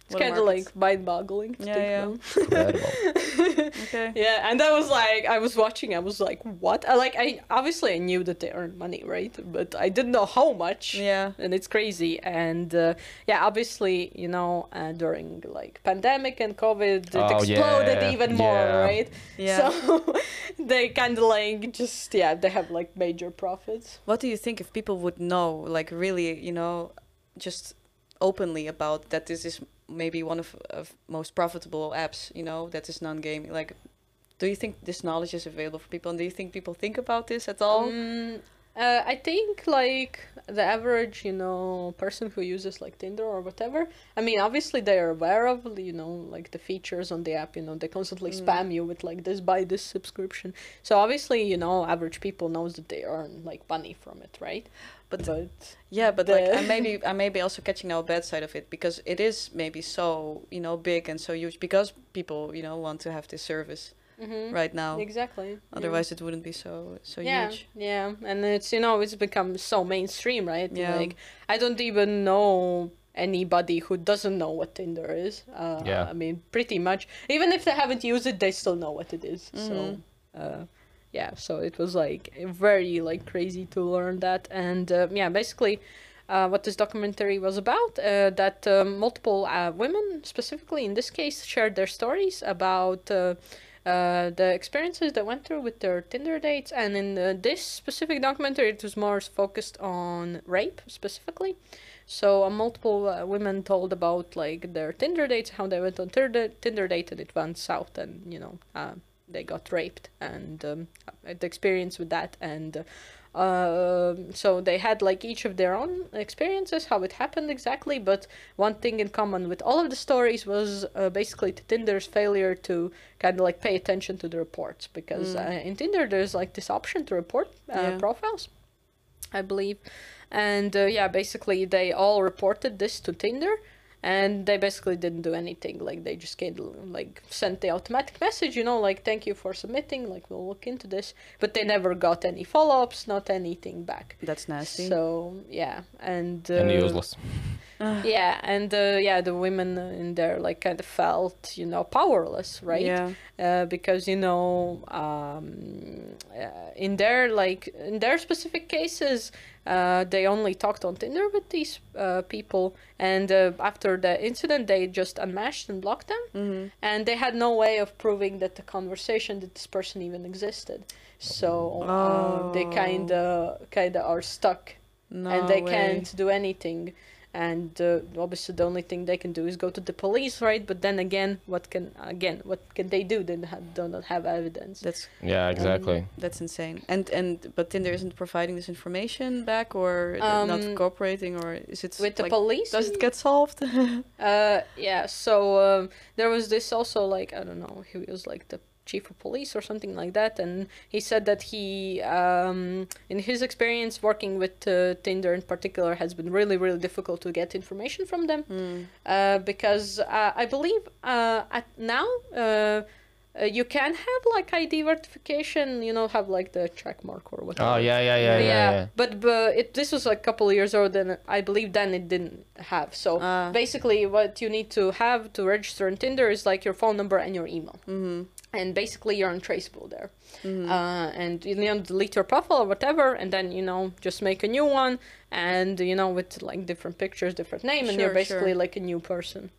it's kind of like mind-boggling. Yeah, think yeah. Okay. Yeah, and I was like, I was watching, I was like, what? I like, I obviously I knew that they earned money, right? But I didn't know how much. Yeah. And it's crazy, and uh, yeah, obviously, you know, uh, during like pandemic and COVID, it Oh, exploded yeah, even more, yeah. right? Yeah. So they kind of like just yeah, they have like major profits. What do you think if people would know, like really, you know, just openly about that this is maybe one of, of most profitable apps, you know, that is non-gaming? Like, do you think this knowledge is available for people, and do you think people think about this at all? Mm, uh, I think like the average, you know, person who uses like Tinder or whatever. I mean, obviously they are aware of, you know, like the features on the app. You know, they constantly Mm. spam you with like this buy this subscription. So obviously, you know, average people knows that they earn like money from it, right? But- but Yeah, but like the- I maybe I may be also catching now a bad side of it because it is maybe so you know big and so huge because people you know want to have this service Mhm. right now. exactly. yeah. Otherwise, it wouldn't be so so yeah, huge. yeah, and it's you know it's become so mainstream, right? Yeah. Like I don't even know anybody who doesn't know what Tinder is. Uh, Yeah. I mean, pretty much. Even if they haven't used it, they still know what it is. So, Mhm. uh, yeah. So it was like very like crazy to learn that, and uh, yeah, basically. Uh, what this documentary was about uh, that um, multiple uh, women specifically in this case shared their stories about uh, uh, the experiences they went through with their Tinder dates, and in this specific documentary, it was more focused on rape specifically. So uh, multiple uh, women told about like their Tinder dates, how they went on Tinder Tinder date, and it went south, and you know uh, they got raped, and um, the experience with that, and. Uh, um, so they had like each of their own experiences, how it happened exactly. But one thing in common with all of the stories was uh, basically Tinder's failure to kind of like pay attention to the reports because Mm. uh, in Tinder there's like this option to report uh, Yeah. profiles, I believe, and uh, yeah, basically they all reported this to Tinder. And they basically didn't do anything. Like they just kind of like sent the automatic message, you know, like thank you for submitting. Like we'll look into this, but they never got any follow ups, not anything back. That's nasty. So yeah, and uh, and useless. yeah, and uh, yeah, the women in there like kind of felt, you know, powerless, right? Yeah. Uh, because you know, um, uh, in their like in their specific cases, uh, they only talked on Tinder with these uh, people, and uh, after the incident, they just unmatched and blocked them, hmm and they had no way of proving that the conversation that this person even existed. So uh, they Oh. kind of kind of are stuck No and they way. can't do anything and uh, obviously the only thing they can do is go to the police right but then again what can again what can they do they do not have evidence That's Yeah, exactly. that's insane. And and but Tinder isn't providing this information back, or they're not Um, cooperating, or is it with the police Does it get solved? uh yeah so um, there was this also like i don't know he was like the chief of police or something like that and he said that he um in his experience working with uh, tinder in particular has been really really difficult to get information from them Hmm. uh, because uh, I believe uh, at now uh, uh, you can have like ID verification, you know, have like the check mark or whatever. Oh yeah, yeah, yeah, yeah. yeah. But but it this was a couple of years old, and I believe then it didn't have. So Ah. basically, what you need to have to register on Tinder is like your phone number and your email, mm-hmm. And basically you're untraceable there. Uh, and you know, delete your profile or whatever, and then you know just make a new one, and you know with like different pictures, different name, and you're basically sure. like a new person.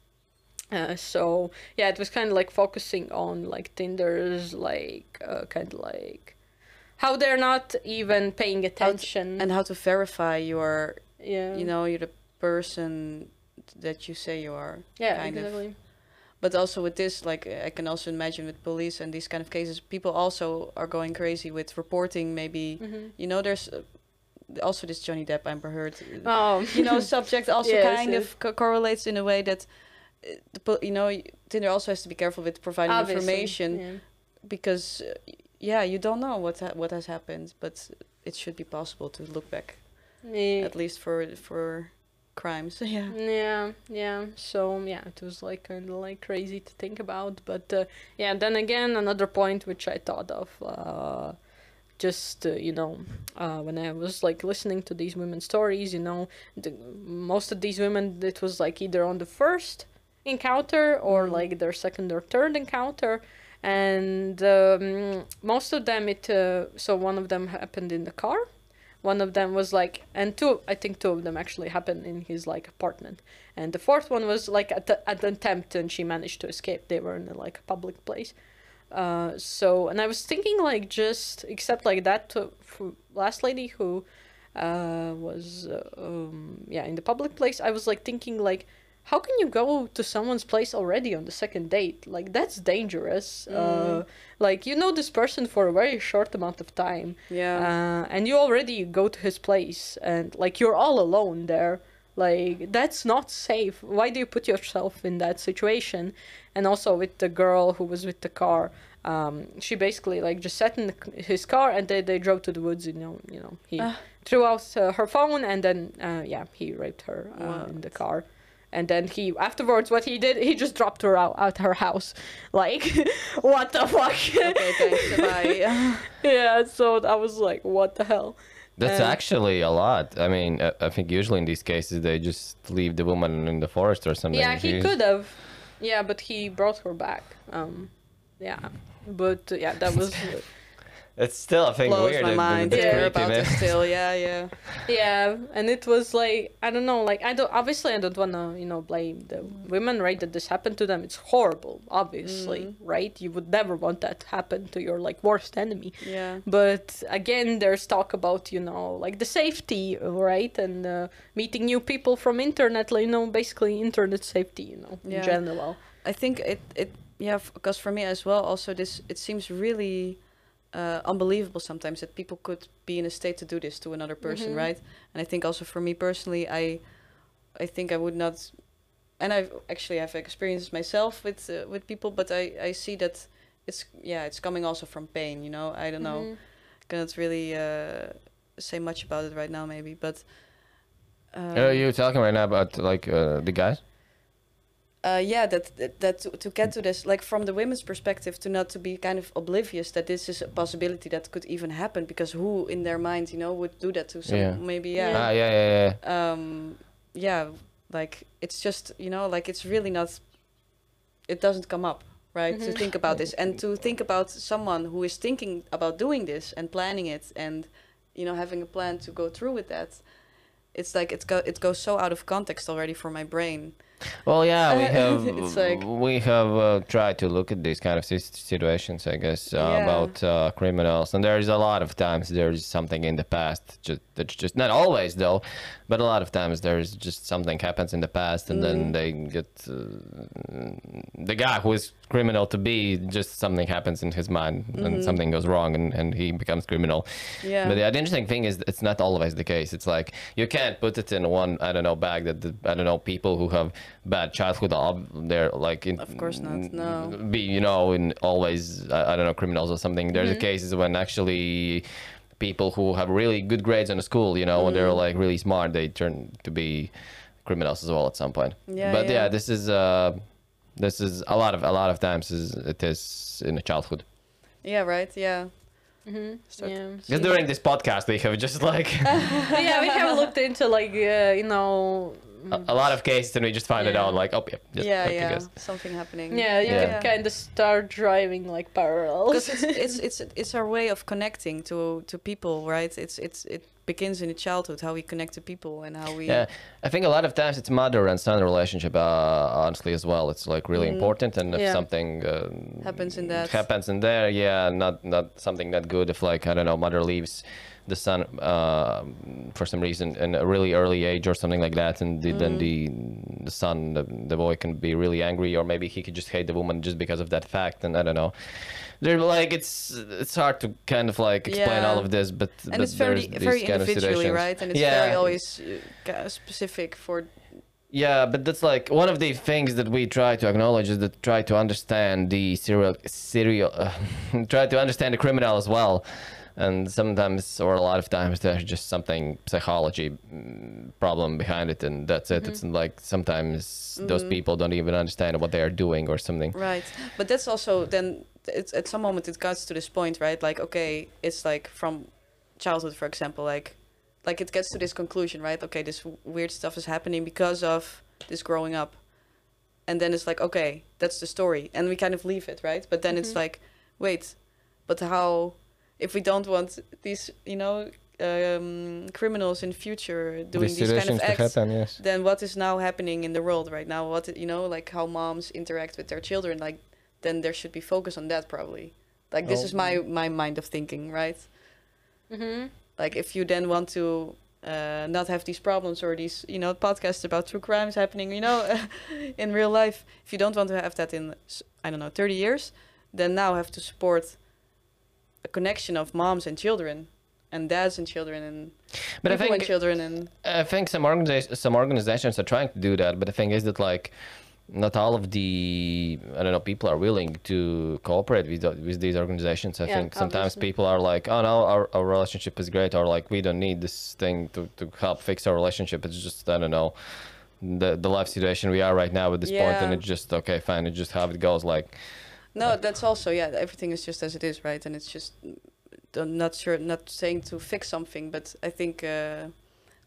Uh, so yeah, it was kind of like focusing on like Tinder's like uh, kind of like how they're not even paying How to- attention. and how to verify your, yeah, you know, you're the person that you say you are. yeah, kind of. But also with this, like I can also imagine with police and these kind of cases, people also are going crazy with reporting. Maybe Mhm. you know, there's uh, also this Johnny Depp Amber Heard. Oh, you know, subject also Yes, kind yes. of co- correlates in a way that, uh, the, you know, Tinder also has to be careful with providing Obviously, information yeah. because, uh, yeah, you don't know what ha- what has happened, but it should be possible to look back Yeah. at least for for crimes. yeah. Yeah, yeah. So yeah, it was like kind of like crazy to think about, but uh, yeah. Then again, another point which I thought of, uh, just uh, you know, uh, when I was like listening to these women's stories, you know, the, most of these women, it was like either on the first encounter or like their second or third encounter. And um, most of them, it uh, so one of them happened in the car, one of them was like and two i think two of them actually happened in his like apartment. And the fourth one was like at the, at the attempt and she managed to escape. They were in a, like a public place. Uh so and i was thinking like just except like that to, last lady who uh was uh, um yeah in the public place i was like thinking like how can you go to someone's place already on the second date? Like that's dangerous. Uh like you know this person for a very short amount of time Yeah. uh, and you already go to his place and like you're all alone there. Like that's not safe. Why do you put yourself in that situation? And also with the girl who was with the car um, she basically like just sat in the, his car and they, they drove to the woods you know you know he Ah. threw out uh, her phone and then uh, yeah he raped her uh, in the car and then he afterwards what he did he just dropped her out at her house like what the fuck okay, thanks. Bye. yeah so i was like what the hell That's And- actually a lot. I mean, I, I think usually in these cases they just leave the woman in the forest or something. yeah he He's- could have yeah but he brought her back um yeah but yeah that was It's still a thing Blows weird. my it- mind. it's Yeah. Yeah, creepy, about man. it still. Yeah, yeah. yeah and it was like i don't know like i don't obviously i don't want to you know blame the women right that this happened to them it's horrible obviously right you would never want that to happen to your like worst enemy Yeah. but again there's talk about you know like the safety right and uh, meeting new people from internet like you know basically internet safety you know in general I think it it yeah because for me as well also this it seems really uh, unbelievable sometimes that people could be in a state to do this to another person Mhm. right and I think also for me personally I I think I would not and I've actually have experiences myself with uh, with people but I I see that it's yeah it's coming also from pain you know I don't know Mhm. cannot really uh, say much about it right now maybe but um, Are you talking right now about like uh, the guys? Uh, yeah that that, that to, to get to this like from the women's perspective to not to be kind of oblivious that this is a possibility that could even happen because who in their mind you know would do that to some Yeah. maybe Yeah. yeah Ah, yeah, yeah, yeah. um yeah like it's just you know like it's really not it doesn't come up right to Mhm. think about this and to think about someone who is thinking about doing this and planning it and you know having a plan to go through with that it's like it's go it goes so out of context already for my brain Well, yeah, we Uh, have like- we have uh, tried to look at these kind of situations, I guess, uh, Yeah. about uh, criminals, and there's a lot of times there's something in the past just that's just not always though, but a lot of times there's just something happens in the past, and Mm. then they get uh, the guy who is criminal to be just something happens in his mind and something goes wrong and, and he becomes criminal. Mm-hmm. yeah But the interesting thing is, it's not always the case. It's like you can't put it in one, I don't know, bag that the, I don't know people who have bad childhood are they're like in, Of course not, no. be you know in always I, I don't know criminals or something. There's Mm-hmm. cases when actually people who have really good grades in school, you know, when they're Mm. like really smart, they turn to be criminals as well at some point. Yeah, but yeah, yeah. this is uh this is a lot of a lot of times is it is in a childhood. Yeah, right. Yeah. Mm-hmm. Start- Yeah. Because during this podcast we have just like yeah, we have looked into like uh, you know. A, a lot of cases and we just find it out like oh yeah just, yeah, yeah. guys. Something happening. Yeah, you Yeah. can kind of start driving like parallels. because it's, it's it's it's our way of connecting to to people, right? It's it's it begins in the childhood how we connect to people and how we. Yeah, I think a lot of times it's mother and son relationship. Uh, honestly, as well, it's like really Mhm. important, and if Yeah. something um, Happens in that. happens in there, yeah, not not something that good. If like I don't know, mother leaves the son uh, for some reason in a really early age or something like that, and the, then the the son, the, the boy can be really angry, or maybe he could just hate the woman just because of that fact, and I don't know. They're like it's it's hard to kind of like explain all of this, but and but it's very very individually, right? And it's Yeah. very always uh, specific for. Yeah, but that's like one of the things that we try to acknowledge is that try to understand the serial serial uh, try to understand the criminal as well. And sometimes, or a lot of times, there's just something psychology mm, problem behind it, and that's it. It's like sometimes those people don't even understand what they are doing or something. Right, but that's also then it's at some moment it gets to this point, right? Like okay, it's like from childhood, for example, like like it gets to this conclusion, right? Okay, this w- weird stuff is happening because of this growing up, and then it's like okay, that's the story, and we kind of leave it, right? But then it's Mhm. like, wait, but how? If we don't want these, you know, um, criminals in future doing these kind of acts, happen, yes. then what is now happening in the world right now what you know like how moms interact with their children like then there should be focus on that probably like this Oh. is my my mind of thinking right mm-hmm. like if you then want to uh, not have these problems or these you know podcasts about true crimes happening you know in real life if you don't want to have that in s- i don't know 30 years then now have to support a connection of moms and children and dads and children and But I people and think children and I think some organizations some organizations are trying to do that, but the thing is that like not all of the I don't know people are willing to cooperate with with these organizations. I Yeah, think sometimes obviously. people are like, oh no, our, our relationship is great, or like we don't need this thing to, to help fix our relationship. It's just I don't know the the life situation we are right now at this point, and Yeah. it's just okay, fine. It's just how it goes. Like No, that's also yeah. Everything is just as it is, right? And it's just I'm not sure, not saying to fix something, but I think uh,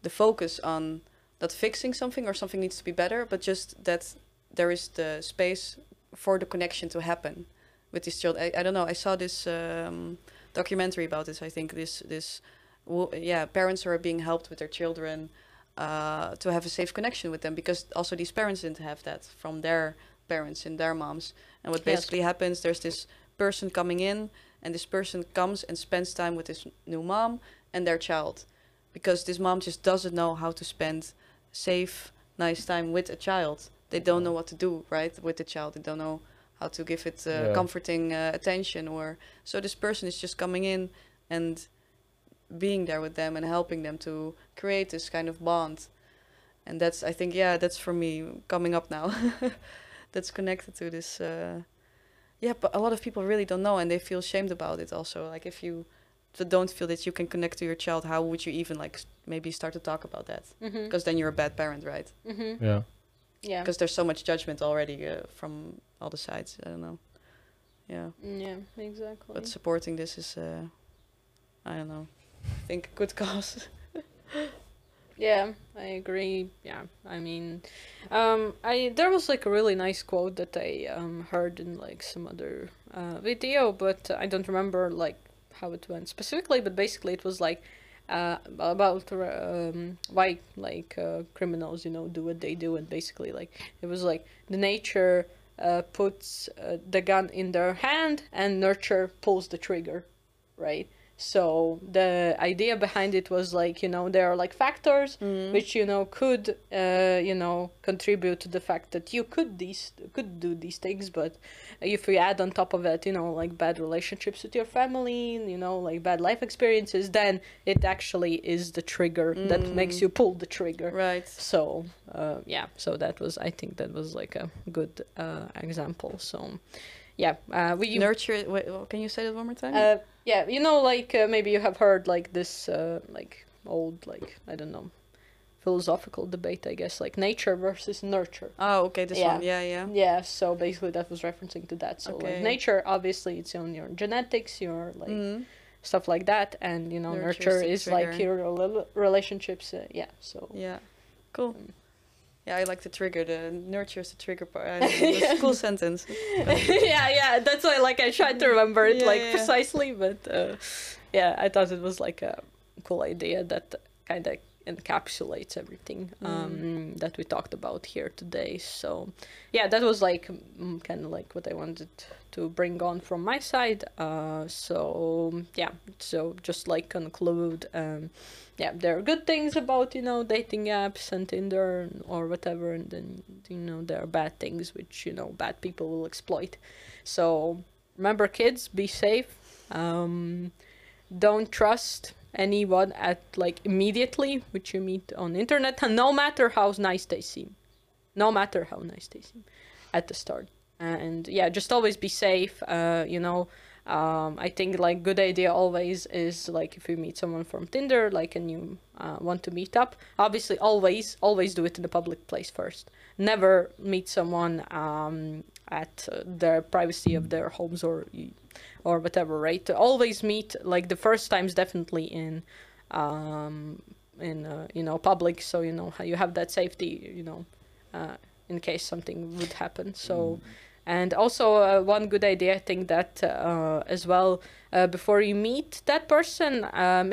the focus on not fixing something or something needs to be better, but just that there is the space for the connection to happen with these children. I, I don't know. I saw this um, documentary about this. I think this this yeah, parents are being helped with their children uh, to have a safe connection with them because also these parents didn't have that from their parents and their moms. And what Yes. basically happens, there's this person coming in, and this person comes and spends time with this new mom and their child, because this mom just doesn't know how to spend safe, nice time with a child. They don't know what to do right with the child. They don't know how to give it uh, Yeah. comforting uh, attention, or so this person is just coming in and being there with them and helping them to create this kind of bond. And that's, I think, yeah, that's for me coming up now. that's connected to this. Uh, yeah, but a lot of people really don't know and they feel shamed about it also. Like, if you don't feel that you can connect to your child, how would you even, like, maybe start to talk about that? Mm-hmm. Because then you're a bad parent, right? Mm-hmm. yeah. Yeah. Because there's so much judgment already uh, from all the sides. I don't know. Yeah. Mm, Yeah, exactly. But supporting this is, uh, I don't know, I think a good cause. Yeah, I agree. Yeah, I mean, um, I there was like a really nice quote that I um heard in like some other uh, video, but I don't remember like how it went specifically. But basically, it was like uh about um why like uh, criminals you know do what they do, and basically like it was like the nature uh puts uh, the gun in their hand and nurture pulls the trigger, right? So the idea behind it was like you know there are like factors which you know could uh, you know contribute to the fact that you could these could do these things, but if we add on top of it you know like bad relationships with your family, you know like bad life experiences, then it actually is the trigger that makes you pull the trigger. Right. So uh, yeah, so that was I think that was like a good uh, example. So yeah, uh, we Nurture it. Wait, well, can you say that one more time? uh, yeah, you know, like uh, maybe you have heard like this, uh, like old, like I don't know, philosophical debate, I guess, like nature versus nurture. Oh, okay, this Yeah. one. Yeah, yeah. Yeah, so basically that was referencing to that. So Okay. like nature, obviously, it's on your genetics, your like Mhm. stuff like that, and you know, nurture the is like your rela- relationships. Uh, yeah, so Yeah. Cool. Mm. Yeah, I like the trigger. The nurture is the trigger part. I don't know, It's a cool sentence. yeah, yeah, that's why like I tried to remember it Yeah, like yeah. precisely, but uh, yeah, I thought it was like a cool idea that kind of encapsulates everything Mm. um, that we talked about here today. So yeah, that was like mm, kind of like what I wanted to bring on from my side. Uh, so yeah, so just like conclude. Um, yeah, there are good things about you know dating apps and Tinder or whatever, and then you know there are bad things which you know bad people will exploit. So remember, kids, be safe. Um, don't trust anyone at like immediately which you meet on internet, and no matter how nice they seem, no matter how nice they seem at the start. And yeah, just always be safe. Uh, you know, um, I think like good idea always is like if you meet someone from Tinder, like and you uh, want to meet up, obviously always always do it in a public place first. Never meet someone um, at uh, the privacy of their homes or or whatever. Right? Always meet like the first times definitely in um, in uh, you know public, so you know you have that safety. You know. Uh, in case something would happen. So, and also uh, one good idea, I think that uh, as well, uh, before you meet that person,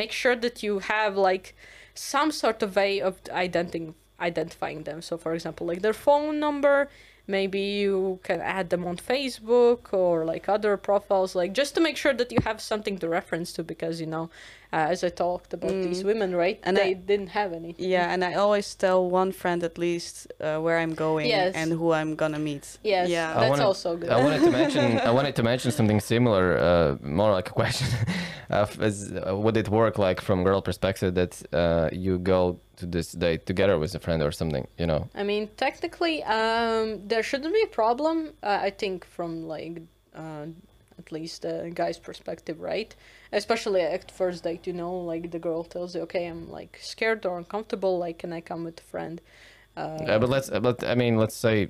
make sure that you have like some sort of way of identifying identifying them. So, for example, like their phone number. Maybe you can add them on Facebook or like other profiles, like just to make sure that you have something to reference to, because you know, uh, as I talked about these women, right? And they I- didn't have any. Yeah, and I always tell one friend at least uh, where I'm going Yes. and who I'm gonna meet. Yes, Yeah. I that's wanted- also good. I wanted to mention. I wanted to mention something similar, uh, more like a question. of, is, uh, would it work like from girl perspective that uh, you go to this date together with a friend or something? You know. I mean, technically, um, there shouldn't be a problem. Uh, I think from like uh, at least a guy's perspective, right? Especially at first date, you know, like the girl tells you, "Okay, I'm like scared or uncomfortable. Like, can I come with a friend?" Uh, Yeah, but let's. But I mean, let's say.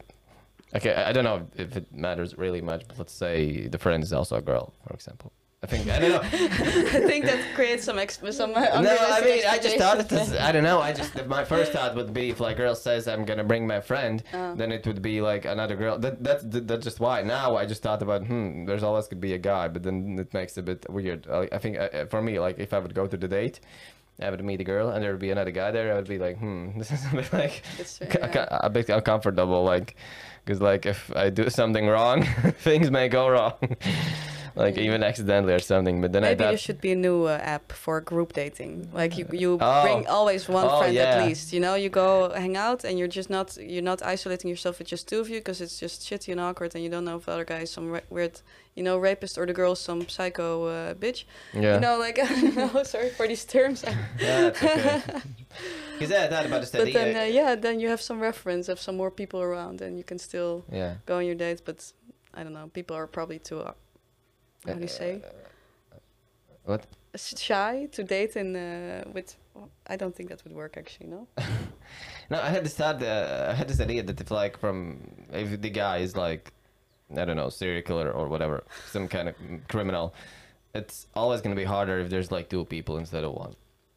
Okay, I don't know if it matters really much, but let's say the friend is also a girl, for example. I think I don't know. I think that creates some ex- some. No, I mean, I just thought it was, I don't know. I just my first thought would be if like girl says I'm gonna bring my friend, Oh. then it would be like another girl. That that's that's just why. Now I just thought about hmm, there's always could be a guy, but then it makes it a bit weird. I, I think uh, for me, like if I would go to the date, I would meet a girl and there would be another guy there, I would be like hmm, this is a bit like yeah. a bit uncomfortable, like because like if I do something wrong, things may go wrong. Like even accidentally or something, but then I Maybe thought there should be a new uh, app for group dating. Like you, you Oh. bring always one Oh, friend yeah. at least. You know, you go hang out, and you're just not you're not isolating yourself with just two of you because it's just shitty and awkward, and you don't know if the other guy is some ra- weird, you know, rapist or the girl some psycho uh, bitch. yeah. You know, like I. Sorry for these terms. Yeah, it's okay. Because yeah, I thought about this but then uh, yeah, then you have some reference, have some more people around, and you can still yeah. go on your dates. But I don't know. People are probably too. Uh, how do you say? What? Shy to date in uh, with. I don't think that would work actually. No. No, I had this thought. Uh, I had this idea that if like from if the guy is like, I don't know, serial killer or whatever, some kind of criminal, it's always gonna be harder if there's like two people instead of one.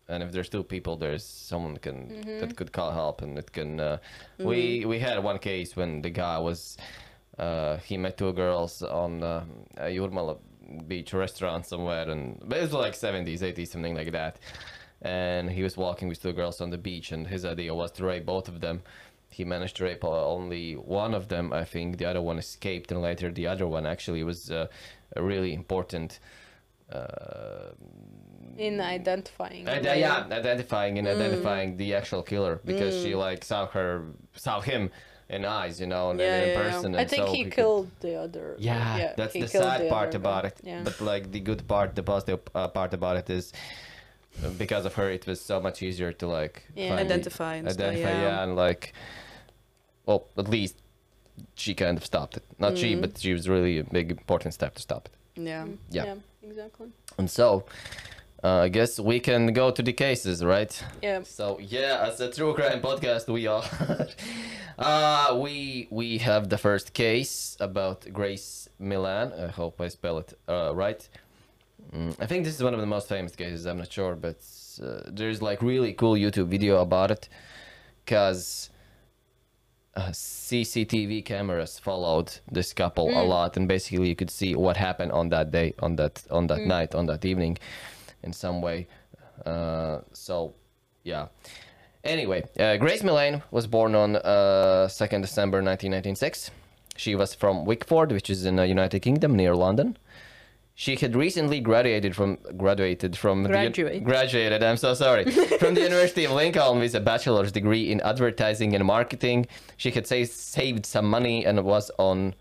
And if there's two people, there's someone can that could call help, and it can. Uh, We we had one case when the guy was, uh, he met two girls on uh, a Jurmala beach restaurant somewhere, and but it was like 70s, 80s, something like that. And he was walking with two girls on the beach, and his idea was to rape both of them. He managed to rape only one of them, I think. The other one escaped, and later the other one actually was uh, a really important. Uh, in identifying. Ide- like- yeah, identifying and identifying the actual killer because she like saw her, saw him in eyes, you know, and Yeah, then in yeah, yeah. person. I and think so he could- killed the other. yeah, that's the sad the part about guy. it. Yeah. But like the good part, the positive uh, part about it is uh, because of her, it was so much easier to like Yeah. find the- Identify and stuff, identify, yeah. yeah, and like, well, at least she kind of stopped it. Not she, Mm. but she was really a big important step to stop it. Yeah. Mm, Yeah. exactly. And so, Uh, I guess we can go to the cases, right? Yeah. So yeah, as a true crime podcast, we are. uh, we we have the first case about Grace Millane. I hope I spell it uh, right. Mm, I think this is one of the most famous cases. I'm not sure, but uh, there's like really cool YouTube video about it, cause uh, CCTV cameras followed this couple a lot, and basically you could see what happened on that day, on that on that night, on that evening, in some way. Uh, so, yeah. Anyway, uh, Grace Millane was born on uh, 2nd December 1996. She was from Wickford, which is in the United Kingdom near London. She had recently graduated from graduated from the, graduated. I'm so sorry from the University of Lincoln with a bachelor's degree in advertising and marketing. She had sa- saved some money and was on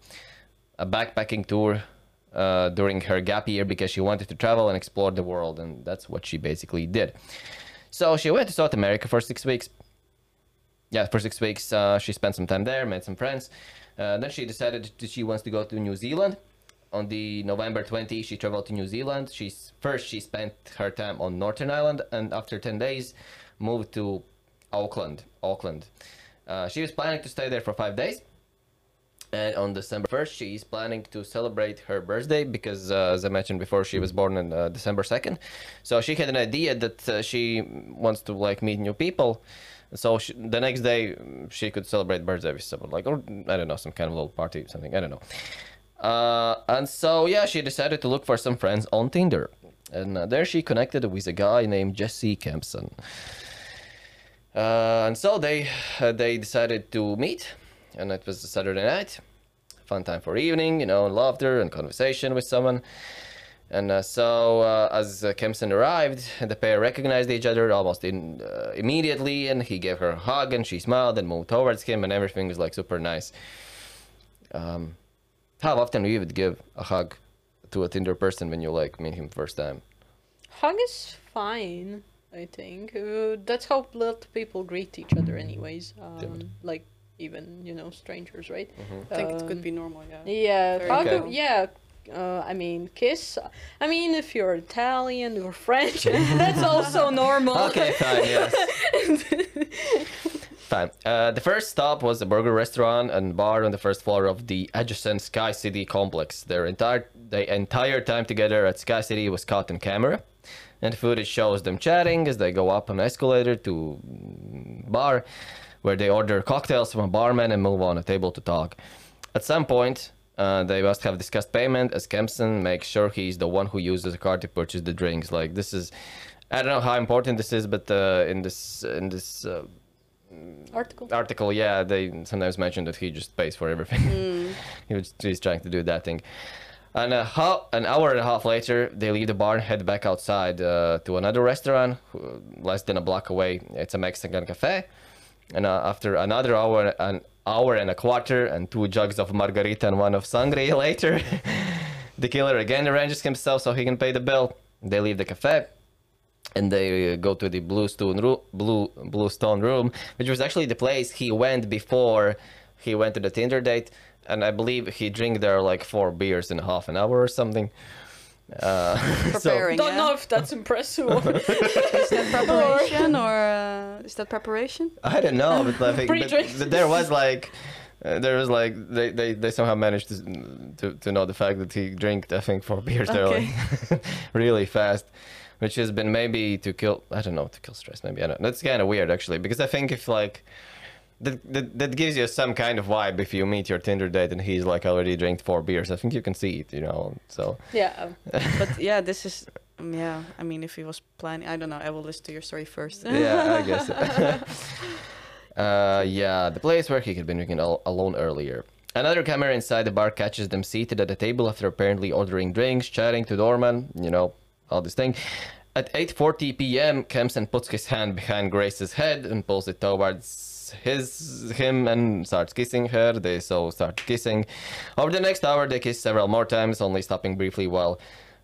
a backpacking tour uh, during her gap year because she wanted to travel and explore the world, and that's what she basically did. So she went to South America for six weeks. Yeah, for six weeks, uh, she spent some time there, made some friends. Uh, then she decided that she wants to go to New Zealand. On the November 20, she traveled to New Zealand. She's first she spent her time on Northern Island, and after 10 days, moved to Auckland. Auckland. Uh, she was planning to stay there for five days. And on December 1st, she is planning to celebrate her birthday because, uh, as I mentioned before, she was born on uh, December 2nd. So she had an idea that uh, she wants to like meet new people. So she, the next day, she could celebrate birthday with someone, like, or I don't know, some kind of little party, something, I don't know. Uh, and so, yeah, she decided to look for some friends on Tinder. And uh, there she connected with a guy named Jesse Kempson. Uh, and so they they decided to meet, and it was a Saturday night, fun time for evening, you know, laughter and conversation with someone. And uh, so uh, as uh, Kempson arrived, the pair recognized each other almost in, uh, immediately, and he gave her a hug, and she smiled and moved towards him, and everything was like super nice. Um, how often do you would give a hug to a Tinder person when you like meet him first time? Hug is fine, I think. Uh, that's how a lot of people greet each other, anyways. Um, like even you know strangers, right? Mm-hmm. I think it Um, could be normal, yeah. Yeah, Very hug. Okay. Yeah. Uh, I mean, kiss. I mean, if you're Italian or French, that's also normal. Okay, fine, yes. fine. Uh, the first stop was a burger restaurant and bar on the first floor of the adjacent Sky City complex. Their entire the entire time together at Sky City was caught on camera, and footage shows them chatting as they go up an escalator to bar, where they order cocktails from a barman and move on a table to talk. At some point, uh, they must have discussed payment as Kempson makes sure he's the one who uses the card to purchase the drinks. Like this is, I don't know how important this is, but uh, in this in this uh, Article. article, yeah, they sometimes mention that he just pays for everything. he was he's trying to do that thing. And a ho- an hour and a half later, they leave the bar and head back outside uh, to another restaurant, less than a block away. It's a Mexican cafe. And uh, after another hour, an hour and a quarter, and two jugs of margarita and one of sangria later, the killer again arranges himself so he can pay the bill. They leave the cafe and they go to the Bluestone Room blue Bluestone Room which was actually the place he went before he went to the tinder date and i believe he drank there like four beers in half an hour or something uh, so Preparing, Don't yeah? know if that's impressive. Is that preparation or uh, is that preparation? i don't know but i think but Pre-drinks. there was like uh, there was like they, they, they somehow managed to, to to know the fact that he drank I think four beers there Okay. like really fast, which has been maybe to kill I don't know to kill stress maybe I don't that's kind of weird actually because I think if like that, that that gives you some kind of vibe if you meet your Tinder date and he's like already drank four beers I think you can see it you know so yeah. But yeah, this is um, yeah. I mean, if he was planning, I don't know. I will listen to your story first. yeah I guess uh yeah the place where he had been drinking al- alone earlier. Another camera inside the bar catches them seated at a table after apparently ordering drinks, chatting to doorman, you know, all this thing. At 8:40 p.m., Kempson puts his hand behind Grace's head and pulls it towards his him and starts kissing her. They so start kissing. Over the next hour, they kiss several more times, only stopping briefly while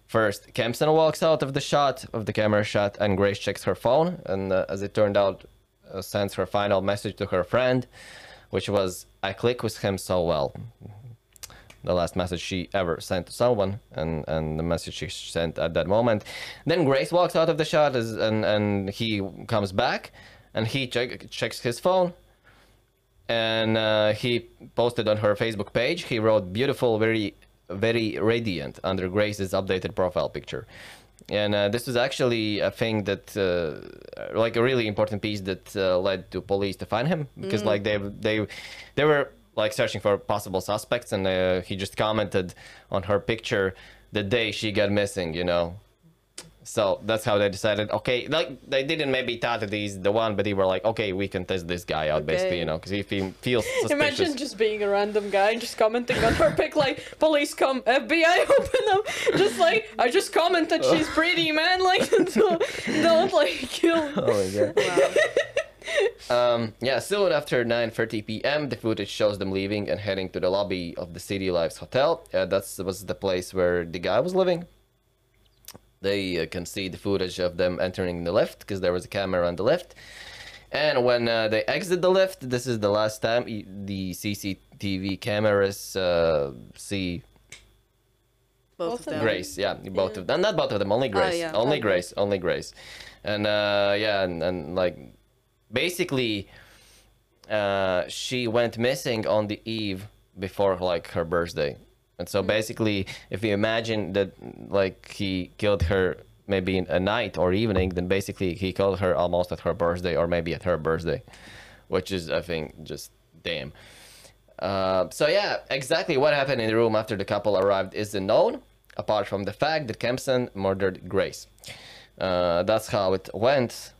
first Kempson walks out of the shot of the camera shot, and Grace checks her phone, and uh, as it turned out, uh, sends her final message to her friend, which was, "I click with him so well." the last message she ever sent to someone, and and the message she sent at that moment. Then Grace walks out of the shot, as, and and he comes back, and he check, checks his phone, and uh, he posted on her Facebook page. He wrote beautiful, very very radiant under Grace's updated profile picture. And uh, this was actually a thing that, uh, like a really important piece that uh, led to police to find him because, like, they they they were like searching for possible suspects, and uh, he just commented on her picture the day she got missing. You know, so that's how they decided. Okay, like they didn't maybe thought that he's the one, but they were like, okay, we can test this guy out, basically. You know, because if he feels suspicious. Imagine just being a random guy and just commenting on her pic like police come FBI open up just like I just commented she's pretty man like don't, don't like kill Oh my god. Wow. Um, yeah, soon after 9:30 p.m., the footage shows them leaving and heading to the lobby of the City Life Hotel. Uh, that was the place where the guy was living. They uh, can see the footage of them entering the lift because there was a camera on the lift. And when uh, they exit the lift, this is the last time the CCTV cameras uh, see Both, Both of of them. Grace, yeah, both Yeah. of them. Not both of them, only Grace. yeah. Only Okay. Grace, only Grace. And uh, yeah, and, and like basically, uh, she went missing on the eve before like her birthday. And so basically, if you imagine that like he killed her maybe in a night or evening, then basically he killed her almost at her birthday or maybe at her birthday, which is I think just damn. Uh, so yeah, exactly what happened in the room after the couple arrived isn't known, apart from the fact that Kempson murdered Grace. Uh, that's how it went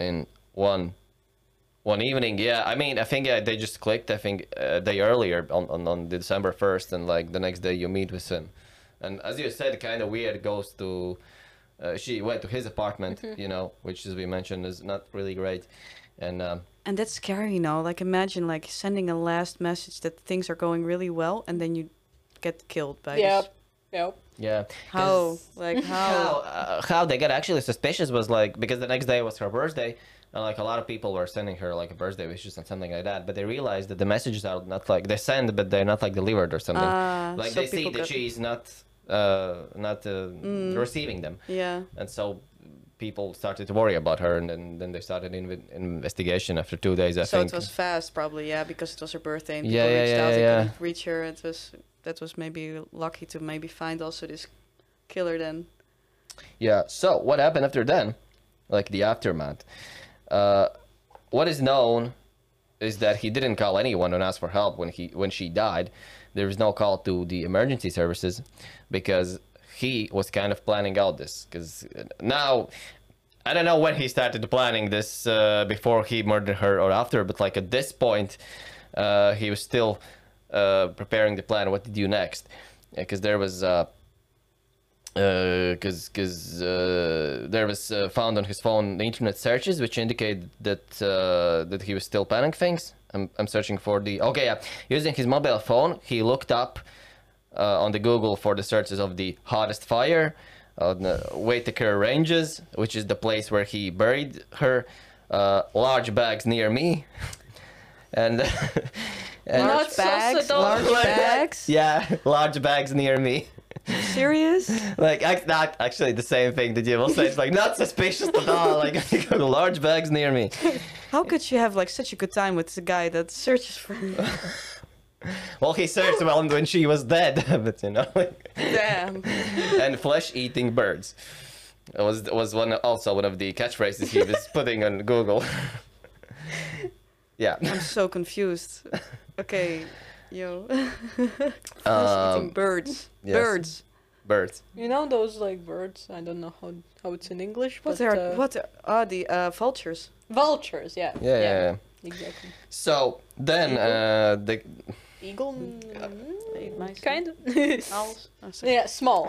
in one one evening. Yeah, I mean, I think yeah, they just clicked. I think a day earlier on, on on December first, and like the next day you meet with him. And as you said, kind of weird. Goes to uh, she went to his apartment, you know, which as we mentioned is not really great. And um, And that's scary, you know. Like imagine like sending a last message that things are going really well, and then you get killed by. yeah this. yep yeah, how Like how how? uh, how they got actually suspicious was like because the next day was her birthday and like a lot of people were sending her like a birthday wishes and something like that but they realized that the messages are not like they send but they're not like delivered or something Ah, like so they see that got- is not uh not uh, receiving them Yeah. and so people started to worry about her and then, then they started inv- investigation after two days i so think it was fast, probably, yeah, because it was her birthday and Yeah, people yeah, reached yeah, out. Yeah. couldn't reach her. It was that was maybe lucky to maybe find also this killer then. Yeah. So what happened after then? Like the aftermath. Uh, what is known is that he didn't call anyone and ask for help when he when she died. There was no call to the emergency services because he was kind of planning out this. Because now, I don't know when he started planning this uh, before he murdered her or after, but like at this point, uh, he was still uh, preparing the plan. What to do next? Because there was. Uh, because because uh, there was uh, found on his phone the internet searches which indicate that uh, that he was still planning things. I'm, I'm searching for the okay yeah using his mobile phone he looked up uh, on the Google for the searches of the hottest fire on the Waitakere Ranges which is the place where he buried her uh, large bags near me and and large bags, subtle. large bags. yeah large bags near me. Serious? like not actually the same thing that you will say. It's like not suspicious at all. Like large bags near me. How could you have like such a good time with the guy that searches for you? Well, he searched well when she was dead, but you know, like, Damn. and flesh-eating birds. It was was one also one of the catchphrases he was putting on Google. yeah. I'm so confused. Okay, yo. Um, Eating birds. yes. Birds. birds. you know those like birds I don't know how how it's in English What but are uh, what are, are the uh, vultures? vultures yeah Yeah, yeah. yeah. exactly So then uh, the eagle mm, kind of Owls. Oh, yeah small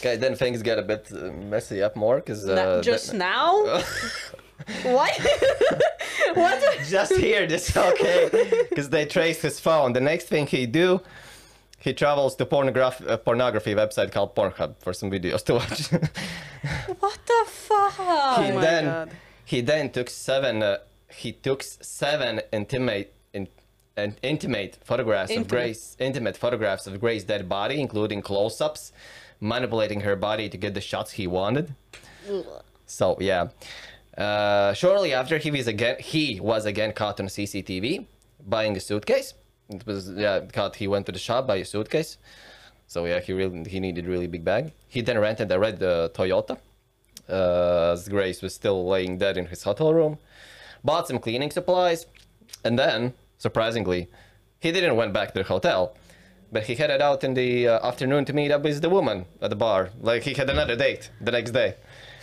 okay then things get a bit uh, messy up more because uh, Na- just then- now what what just hear this, okay? Because they trace his phone. The next thing he do, he travels to pornograph- uh, pornography website called Pornhub for some videos to watch. what the fuck he Oh my then God. he then took seven. Uh, he took seven intimate in and intimate photographs of Intimate. Grace, intimate photographs of Grace's dead body, including close-ups, manipulating her body to get the shots he wanted. So yeah, uh, shortly after he was again he was again caught on CCTV buying a suitcase. It was yeah caught. He went to the shop buy a suitcase. So yeah, he really he needed really big bag. He then rented a red uh, Toyota. Uh, as Grace was still laying dead in his hotel room. Bought some cleaning supplies, and then surprisingly, he didn't went back to the hotel. But he headed out in the uh, afternoon to meet up with the woman at the bar. Like he had another date the next day.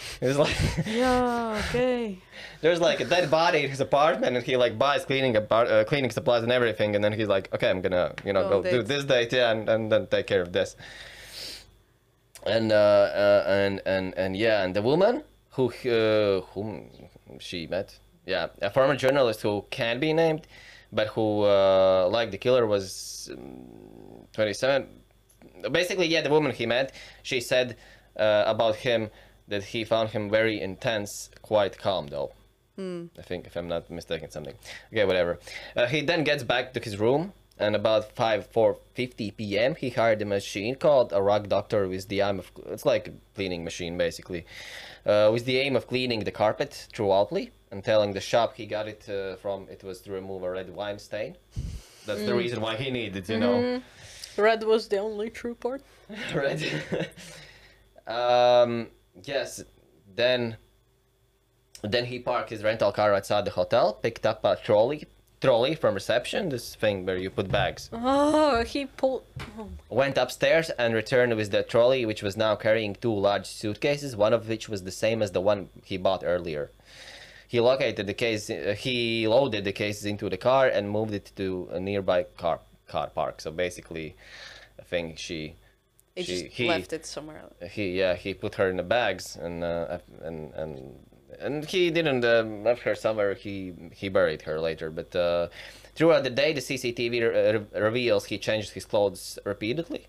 It was like Yeah, okay. there's like a dead body in his apartment, and he like buys cleaning apart, uh, cleaning supplies and everything, and then he's like, okay, I'm gonna you know Go go do this date, yeah, and, and then take care of this. And uh, uh, and and and yeah, and the woman who uh, whom she met, yeah, a former journalist who can't be named, but who uh, like the killer was um, 27. Basically, yeah, the woman he met, she said uh, about him that he found him very intense, quite calm though. I think, if I'm not mistaken, something. Okay, whatever. Uh, he then gets back to his room, and about 5 4:50 p.m. he hired a machine called a rug doctor with the aim of it's like a cleaning machine basically, uh, with the aim of cleaning the carpet throughoutly and telling the shop he got it uh, from it was to remove a red wine stain. That's the reason why he needed, you know. Red was the only true part. right? um, yes. Then, then he parked his rental car outside the hotel, picked up a trolley, trolley from reception, this thing where you put bags. Oh, he pulled. Oh, Went upstairs and returned with the trolley, which was now carrying two large suitcases, one of which was the same as the one he bought earlier. He located the case. Uh, he loaded the cases into the car and moved it to a nearby car car park. So basically, I think she. He she, just he, left it somewhere. he yeah he put her in the bags and uh, and and and he didn't uh, left her somewhere he he buried her later but uh, throughout the day the cctv re- re- reveals he changed his clothes repeatedly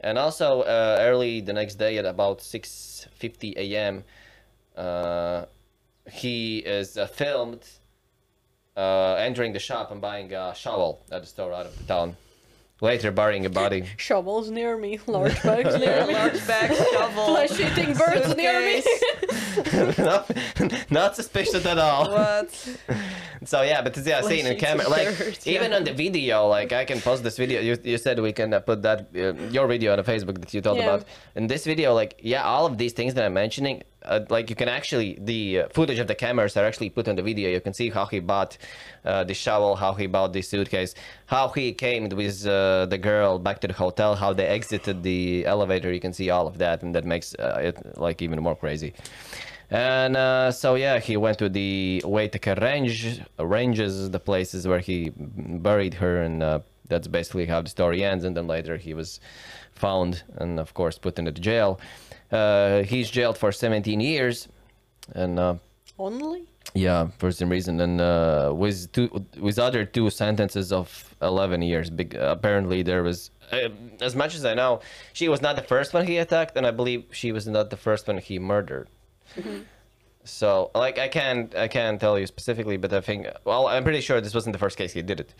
and also uh, early the next day at about 6:50 a.m. Uh, he is uh, filmed uh, entering the shop and buying a shovel at the store out of the town later burying a body shovels near me, large bags near me, Large bag shovel. flesh eating birds near me. not, not suspicious at all. What? So yeah, but yeah, seen in Flesh camera, eating like birds, even yeah. on the video, like I can post this video. You, you said we can uh, put that uh, your video on the Facebook that you told Yeah. about. In this video, like yeah, all of these things that I'm mentioning, uh, like you can actually the uh, footage of the cameras are actually put on the video. You can see how he bought uh, the shovel, how he bought the suitcase, how he came with uh, the girl back to the hotel, how they exited the elevator. You can see all of that, and that makes uh, it like even more crazy. And uh, so yeah, he went to the Waitakere range, ranges, the places where he buried her, and that's basically how the story ends. And then later he was found and of course put into jail. Uh, he's jailed for 17 years, and uh, Only? yeah, for some reason, and uh, with two with other two sentences of 11 years. Big, apparently there was. Uh, as much as I know, she was not the first one he attacked, and I believe she was not the first one he murdered. So, like, I can't, I can't tell you specifically, but I think, well, I'm pretty sure this wasn't the first case he did it,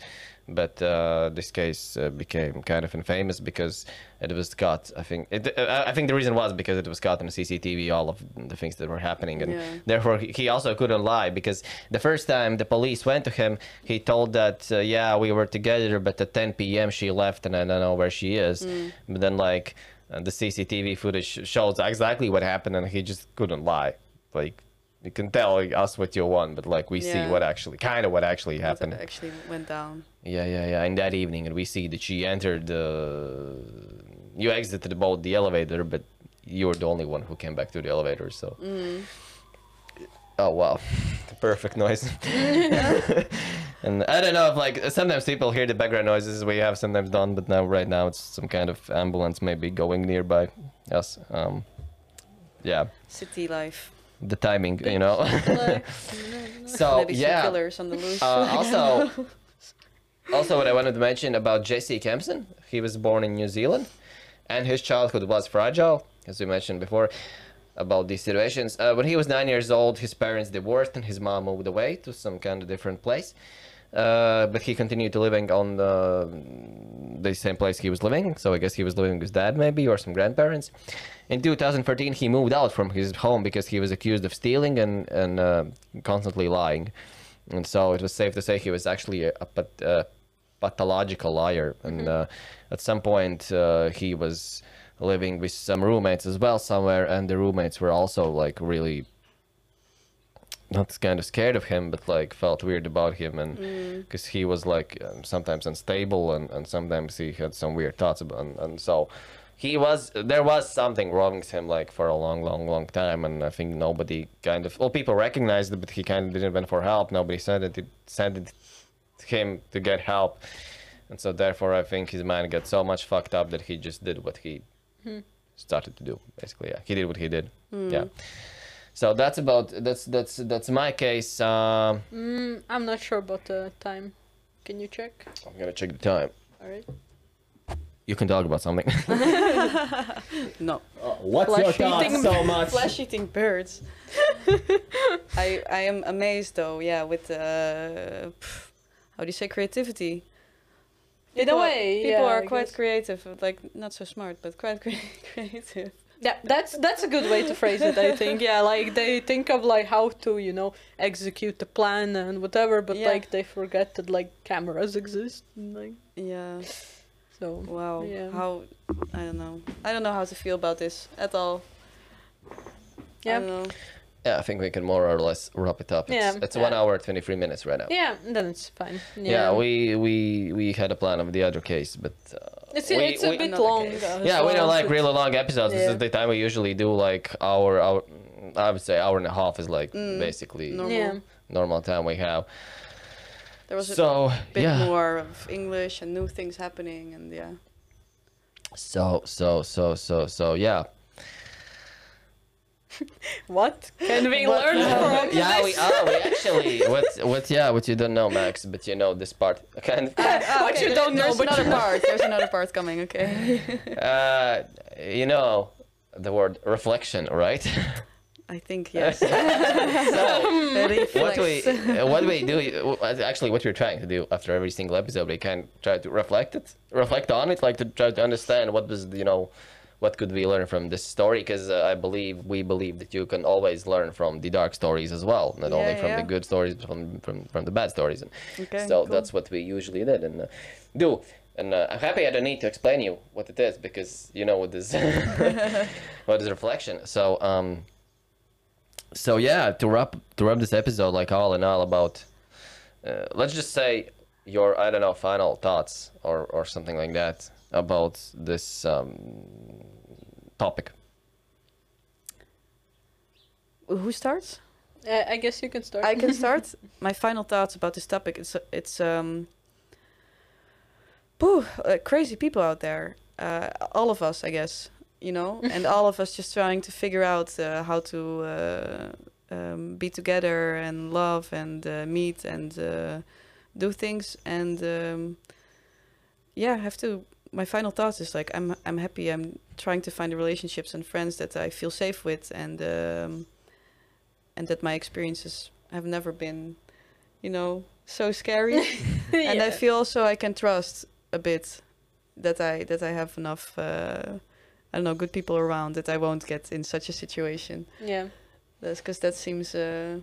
but uh, this case uh, became kind of infamous because it was caught. I think, it, uh, I think the reason was because it was caught on the CCTV, all of the things that were happening, and Yeah. therefore he also couldn't lie because the first time the police went to him, he told that, uh, yeah, we were together, but at 10 p.m. she left, and I don't know where she is. But then, like, uh, the CCTV footage shows exactly what happened, and he just couldn't lie. Like, you can tell us what you want, but like we see what actually, kind of what actually happened. What actually went down. Yeah, yeah, yeah. In that evening, and we see that she entered the. You exited about the elevator, but you were the only one who came back to the elevator. So. Oh wow, the perfect noise. and I don't know if like sometimes people hear the background noises we have sometimes done, but now right now it's some kind of ambulance maybe going nearby us. Um, yeah, City life. The timing, you know. So yeah. killers on the loose. Uh, also, also, what I wanted to mention about Jesse Kempson, he was born in New Zealand, and his childhood was fragile, as we mentioned before, about these situations. Uh, when he was nine years old, his parents divorced, and his mom moved away to some kind of different place. Uh, but he continued to living on the, the same place he was living. So I guess he was living with his dad maybe or some grandparents. In 2013, he moved out from his home because he was accused of stealing and and uh, constantly lying. And so it was safe to say he was actually a, a pat- uh, pathological liar. And uh, at some point, uh, he was living with some roommates as well somewhere, and the roommates were also like really not kind of scared of him, but like felt weird about him, and mm. because he was like um, sometimes unstable, and, and sometimes he had some weird thoughts about, and, and so he was there was something wrong with him like for a long, long, long time, and I think nobody kind of well people recognized it, but he kind of didn't went for help. Nobody sent it sent it to him to get help, and so therefore I think his mind got so much fucked up that he just did what he hmm. started to do. Basically, yeah, he did what he did. Hmm. Yeah. So that's about that's that's that's my case. Um, Mm, I'm not sure about the time. Can you check? I'm gonna check the time. All right. You can talk about something. No. what's Flesh eating- so much? Flesh eating birds. I I am amazed though, yeah, with uh, how do you say creativity? In a People- way, people yeah, are I quite guess. creative, like not so smart, but quite crea- creative. Yeah, that's that's a good way to phrase it. I think. Yeah, like they think of like how to you know execute the plan and whatever, but Yeah. like they forget that like cameras exist. And, like Yeah. so. Wow. Yeah. How I don't know. I don't know how to feel about this at all. I Yeah. don't know. Yeah, I think we can more or less wrap it up. It's, Yeah. it's Yeah. one hour twenty three minutes right now. Yeah, then it's fine. Yeah, Yeah, we we we had a plan of the other case, but uh, It's, we- it's a we- bit long. case. as yeah, we don't like really long episodes. This is the time we usually do like hour hour. I would say hour and a half is like Mm, basically normal. Yeah. normal time we have. There was a So bit yeah, more of English and new things happening, and yeah. so so so so so yeah. What can we What- learn from yeah, we are. We actually what what yeah what you don't know, Max, but you know this part kind of. Ah, What you don't know, but another part. There's another part coming. Okay. Uh, you know the word reflection, right? I think yes. so what we uh, what we do uh, actually what we're trying to do after every single episode we can try to reflect it reflect on it like to try to understand what was you know what could we learn from this story? Because uh, i believe we believe that you can always learn from the dark stories as well not only Yeah, from the good stories but from from, from the bad stories. And Okay, so cool. that's what we usually did. And uh, do and uh, i'm happy i don't need to explain you what it is because you know what what is what is reflection. So um so yeah to wrap to wrap this episode like all in all about uh, let's just say your i don't know final thoughts or or something like that about this um, topic Who starts? Uh, I guess you can start. I can start. My final thoughts about this topic. It's it's um. Pooh, uh, crazy people out there. Uh, all of us, I guess. You know, and all of us just trying to figure out uh, how to uh, um, be together and love and uh, meet and uh, do things and um, yeah, have to. My final thoughts is like I'm I'm happy. I'm trying to find the relationships and friends that I feel safe with and. Um, and that my experiences have never been, you know, so scary. And I feel also I can trust a bit that I that I have enough, uh, I don't know, good people around that I won't get in such a situation. Yeah. That's because that seems, uh,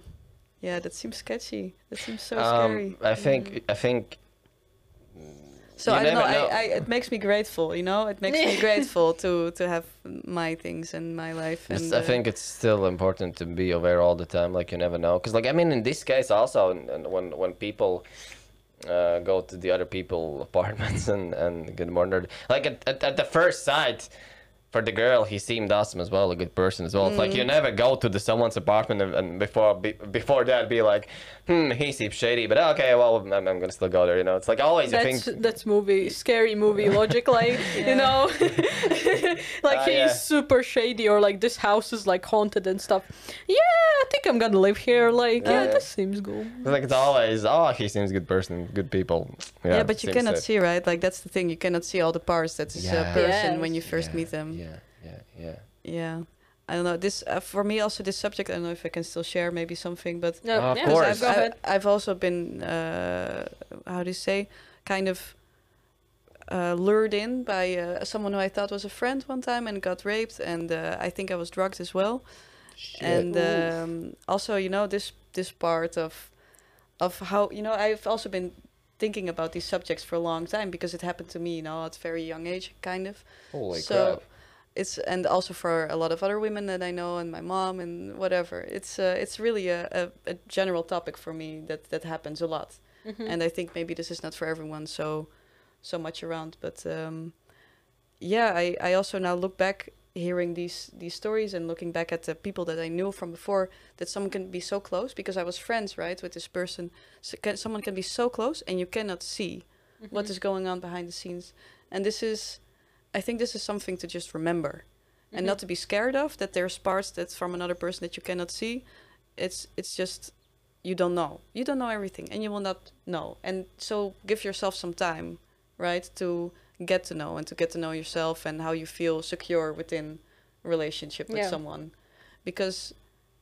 yeah, that seems sketchy. That seems so um, scary. i think i think So you I don't know. know. I, I it makes me grateful. You know, it makes me grateful to to have my things in my life. And I uh, think it's still important to be aware all the time. Like you never know, because like I mean, in this case also, and, when when people uh, go to the other people apartments and and get murdered, like at, at, at the first sight. For the girl, he seemed awesome as well, a good person as well. It's like you Mm. never go to the someone's apartment and, and before be, before that be like, hmm, he seems shady, but okay, well, I'm, I'm gonna still go there. You know, it's like always you think that's movie scary movie logic like you know like Ah, he's yeah. super shady or like this house is like haunted and stuff yeah i think i'm gonna live here like yeah, Yeah, yeah. this seems cool it's like it's always oh he seems good person, good people. yeah, but you cannot safe. see, right? Like that's the thing. You cannot see all the parts that is this Yeah. uh, person when you first Yeah, meet them. Yeah, yeah, yeah. Yeah. I don't know. This uh, for me also this subject. I don't know if I can still share maybe something, but no Of yeah, course. I've, go ahead I've, I've also been uh, how do you say kind of uh, lured in by uh, someone who I thought was a friend one time and got raped, and uh, I think I was drugged as well. And um, also, you know, this this part of of how you know I've also been thinking about these subjects for a long time because it happened to me, you know, at a very young age, kind of. Holy so crap. It's and also for a lot of other women that I know and my mom and whatever. It's uh, it's really a, a, a general topic for me that that happens a lot, Mhm. and I think maybe this is not for everyone so so much around. But um, yeah, I I also now look back hearing these these stories and looking back at the people that I knew from before that someone can be so close because I was friends right with this person. So can, someone can be so close and you cannot see what Mhm. is going on behind the scenes. And this is, I think this is something to just remember, and not to be scared of that there's parts that's from another person that you cannot see. It's it's just you don't know. You don't know everything, and you will not know. And so give yourself some time, right, to get to know and to get to know yourself and how you feel secure within relationship with Yeah. someone, because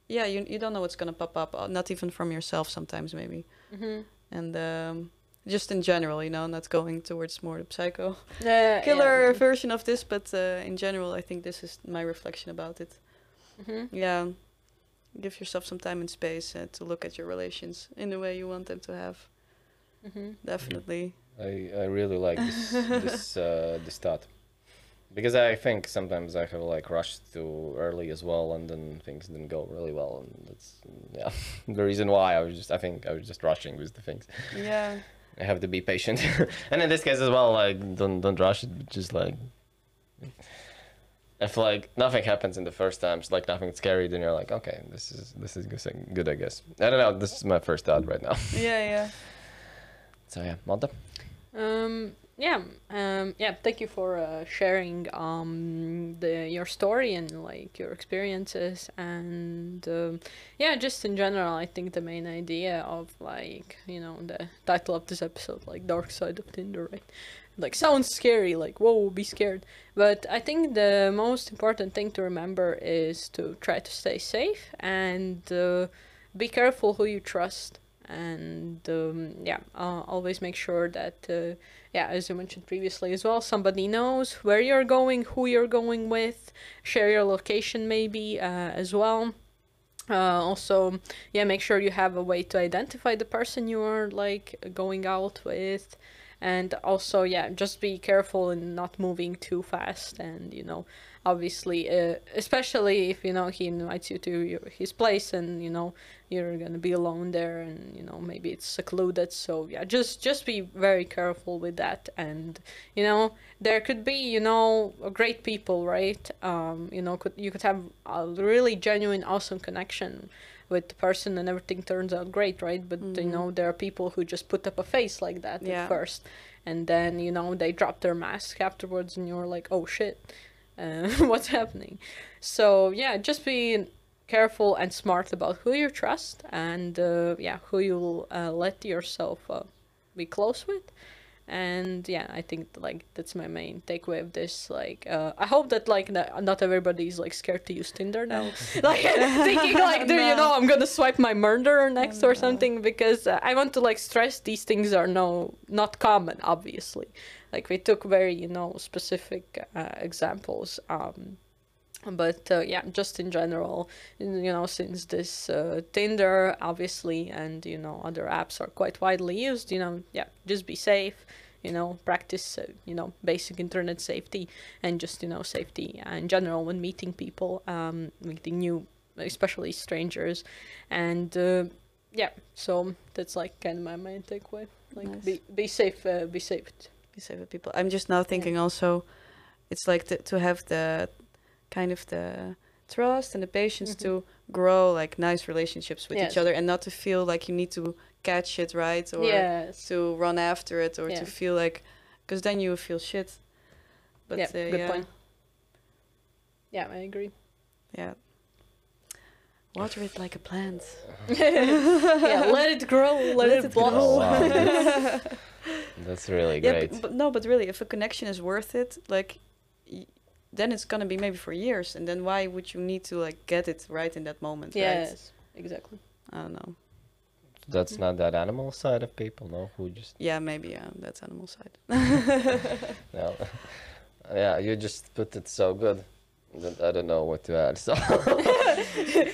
yeah, you you don't know what's gonna pop up, uh, not even from yourself sometimes maybe Mhm. and um, just in general, you know, not going towards more the psycho Yeah, killer yeah. version of this, but uh, in general, I think this is my reflection about it. Mhm. Yeah, give yourself some time and space uh, to look at your relations in the way you want them to have. Mhm. Definitely. I, I really like this this uh, this thought because I think sometimes I have like rushed too early as well, and then things didn't go really well, and that's yeah the reason why I was just I think I was just rushing with the things. Yeah. I have to be patient, and in this case as well, like don't don't rush it, just like if like nothing happens in the first times, like nothing scary, then you're like okay, this is this is good, good I guess. I don't know. This is my first thought right now. Yeah, yeah. So yeah, Malta. Um, yeah, um, yeah. Thank you for uh, sharing um, the your story and like your experiences and um, yeah, just in general. I think the main idea of like you know the title of this episode, like dark side of Tinder, right? Like sounds scary, like whoa, be scared. But I think the most important thing to remember is to try to stay safe and uh, be careful who you trust and um, yeah uh, always make sure that uh, yeah as you mentioned previously as well somebody knows where you're going who you're going with share your location maybe uh, as well. Uh, also yeah make sure you have a way to identify the person you are like going out with. And also yeah just be careful in not moving too fast and you know obviously uh, especially if you know he invites you to your, his place and you know you're gonna be alone there and you know maybe it's secluded. So yeah just just be very careful with that. And you know there could be you know great people right? Um you know could you could have a really genuine awesome connection with the person and everything turns out great right? But you Mhm. know there are people who just put up a face like that Yeah. at first. And then you know they drop their mask afterwards and you're like oh shit uh, what's happening? So yeah just be careful and smart about who you trust and uh, yeah who you'll uh, let yourself uh, be close with. And yeah i think like that's my main takeaway of this like uh, i hope that like not not is like scared to use tinder now. Like thinking like do you know i'm gonna swipe my murderer next no. or something because uh, i want to like stress these things are no not common obviously. Like we took very you know specific uh, examples um but uh, yeah just in general you know since this uh, tinder obviously and you know other apps are quite widely used you know yeah just be safe you know practice uh, you know basic internet safety and just you know safety in general when meeting people um meeting new especially strangers and uh, yeah so that's like kind of my main takeaway like Nice. be be safe uh, be safe Be safe with people. I'm just now thinking also, it's like to, to have the kind of the trust and the patience Mhm. to grow like nice relationships with each other and not to feel like you need to catch it right or yes to run after it or Yeah. to feel like because then you feel shit but yeah, uh, good yeah point. Yeah, I agree. yeah water it like a plant yeah, let it grow, let, Let it, it blossom. Oh, wow, that's, that's really yeah great. but, but no but really if a connection is worth it like y- then it's gonna be maybe for years and then why would you need to like get it right in that moment right yes, exactly. i don't know That's not that animal side of people, no? Who just Yeah, maybe yeah, that's animal side. no. yeah, you just put it so good that I don't know what to add. So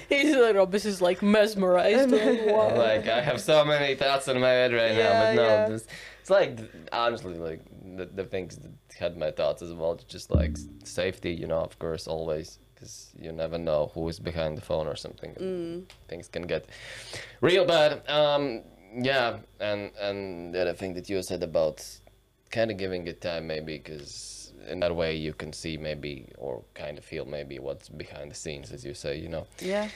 He's like, Robus is like mesmerized. like, I have so many thoughts in my head right now, Yeah, but no, yeah. this, it's like honestly like the, the things that had my thoughts as well. Just like safety, you know, of course, always because you never know who is behind the phone or something. Mm. Things can get real bad. Um, yeah, and and the other thing that you said about kind of giving it time, maybe because in that way you can see maybe or kind of feel maybe what's behind the scenes, as you say, you know. Yeah.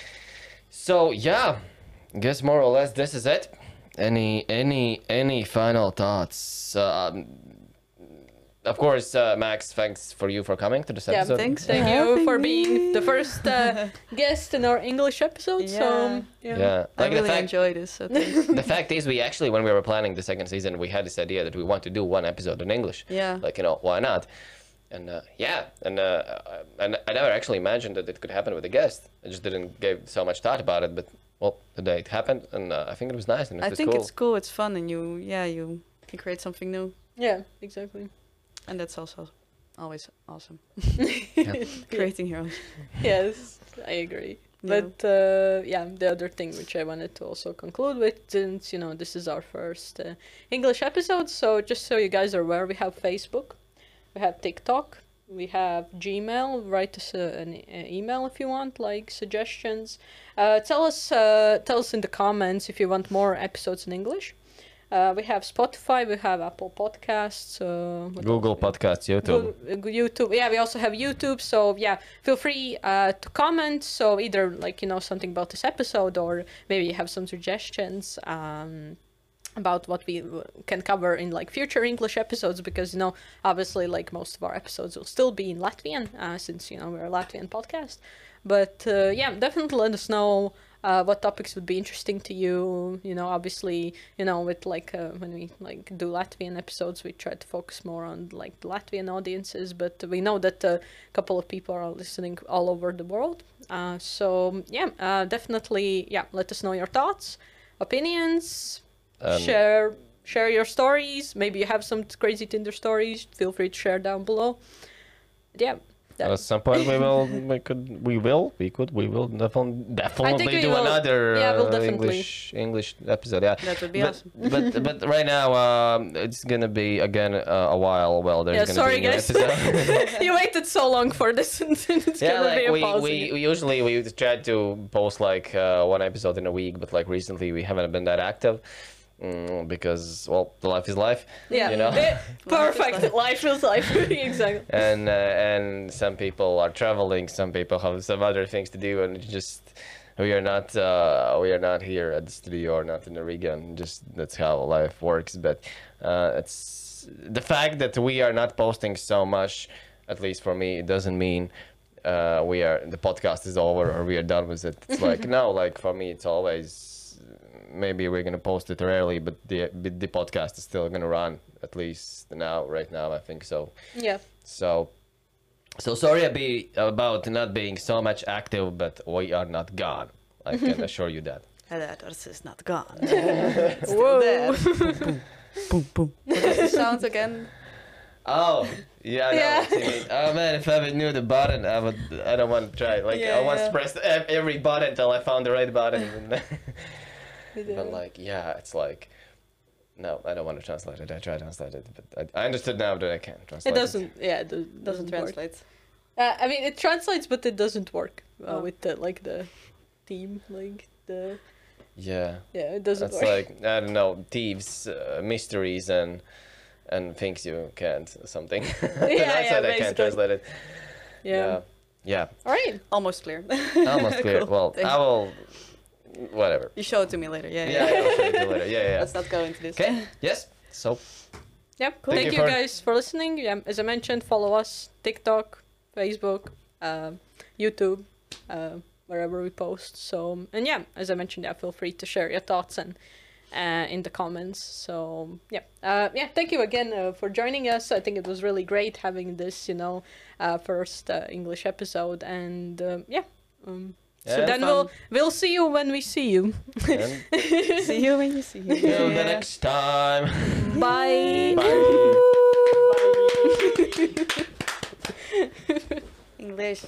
So yeah, guess more or less this is it. Any any any final thoughts? Um, of course, uh, Max. Thanks for you for coming to this episode. Yeah, episode. thanks. Thank for you having for me. being the first uh, guest in our English episode. So Yeah. yeah. Yeah, I like the really fact, enjoy this. So the fact is, we actually when we were planning the second season, we had this idea that we want to do one episode in English. yeah. Like you know, why not? And uh, yeah, and uh, and I never actually imagined that it could happen with a guest. I just didn't give so much thought about it, but well, today it happened, and uh, I think it was nice and it I was think cool. it's cool. It's fun, and you yeah you can create something new, Yeah, exactly. and that's also always awesome. Yeah. Creating heroes. yes, I agree. Yeah. But uh, yeah, the other thing which I wanted to also conclude with, since you know this is our first uh, English episode, so just so you guys are aware, we have Facebook, we have TikTok, we have Gmail. Write us uh, an email if you want, like suggestions. Uh, tell us, uh, tell us in the comments if you want more episodes in English. Uh, we have Spotify, we have Apple Podcasts, uh, Google? Podcasts, YouTube. Go- uh, YouTube. Yeah, we also have YouTube. So yeah, feel free uh, to comment. So either like you know something about this episode, or maybe you have some suggestions um, about what we can cover in like future English episodes. Because you know, obviously, like most of our episodes will still be in Latvian, uh, since you know we're a Latvian podcast. But uh, yeah, definitely let us know uh, what topics would be interesting to you. You know, obviously, you know, with like uh, when we like do Latvian episodes, we try to focus more on like Latvian audiences. But we know that a couple of people are listening all over the world. Uh, so yeah, uh, definitely, yeah. Let us know your thoughts, opinions, Um, share share your stories. Maybe you have some crazy Tinder stories. Feel free to share down below. Yeah. that- At some point we will, we could, we will, we could, we will definitely, definitely do will. another Yeah, we'll uh, definitely. English English episode. Yeah, That would be but, awesome. but but right now um, it's gonna be again uh, a while. Well, there's Yeah, gonna sorry, be guys. you waited so long for this, and it's yeah, gonna be a we, pause. we, we usually we try to post like uh, one episode in a week, but like recently we haven't been that active. Mm, because well, the life is life, yeah, you know. Perfect. life is life. exactly. and uh, and some people are traveling, some people have some other things to do, and it's just we are not uh, we are not here at the studio or not in the and just that's how life works. But uh, it's the fact that we are not posting so much, at least for me, it doesn't mean. Uh, we are the podcast is over or we are done with it. It's like no, like for me, it's always maybe we're gonna post it early, but the the podcast is still gonna run at least now, right now. I think so. Yeah. So, so sorry about not being so much active, but we are not gone. I can assure you that. That is not gone. it's Whoa. there. boom, boom. What is the sound again? Oh, yeah, I know Yeah. what you mean. Oh man, if I knew the button, I would. I don't want to try. Like Yeah, I once yeah. pressed every button until I found the right button. And- but like, yeah, it's like. No, I don't want to translate it. I try to translate it, but I, I understood now that I can't translate. It translate doesn't. Yeah, it Doesn't doesn't translate. Uh, I mean, it translates, but it doesn't work uh, Oh. with the like the theme, like the Yeah. yeah, it doesn't That's work. like I don't know, thieves, uh, mysteries, and and things you can't something. That's yeah, how I basically. can't translate it. yeah. yeah, All right. Almost clear. almost clear. Cool, Well, thanks. I will. Whatever. You show it to me later. Yeah, Yeah, yeah. I'll show you later. Yeah, yeah. Let's not go into this. Okay. Yes. So Yep. Cool. Thank Thank you, you for- guys for listening. Yeah, as I mentioned, follow us TikTok, Facebook, um YouTube, uh, wherever we post. So and yeah, as I mentioned, yeah, feel free to share your thoughts and uh, in the comments. So yeah, uh, yeah. Thank you again uh, for joining us. I think it was really great having this, you know, uh, first uh, English episode. And yeah, um, yeah, So Yeah. then we'll we'll see you when we see you. See you when you see you. till the next time. Bye. Bye. English.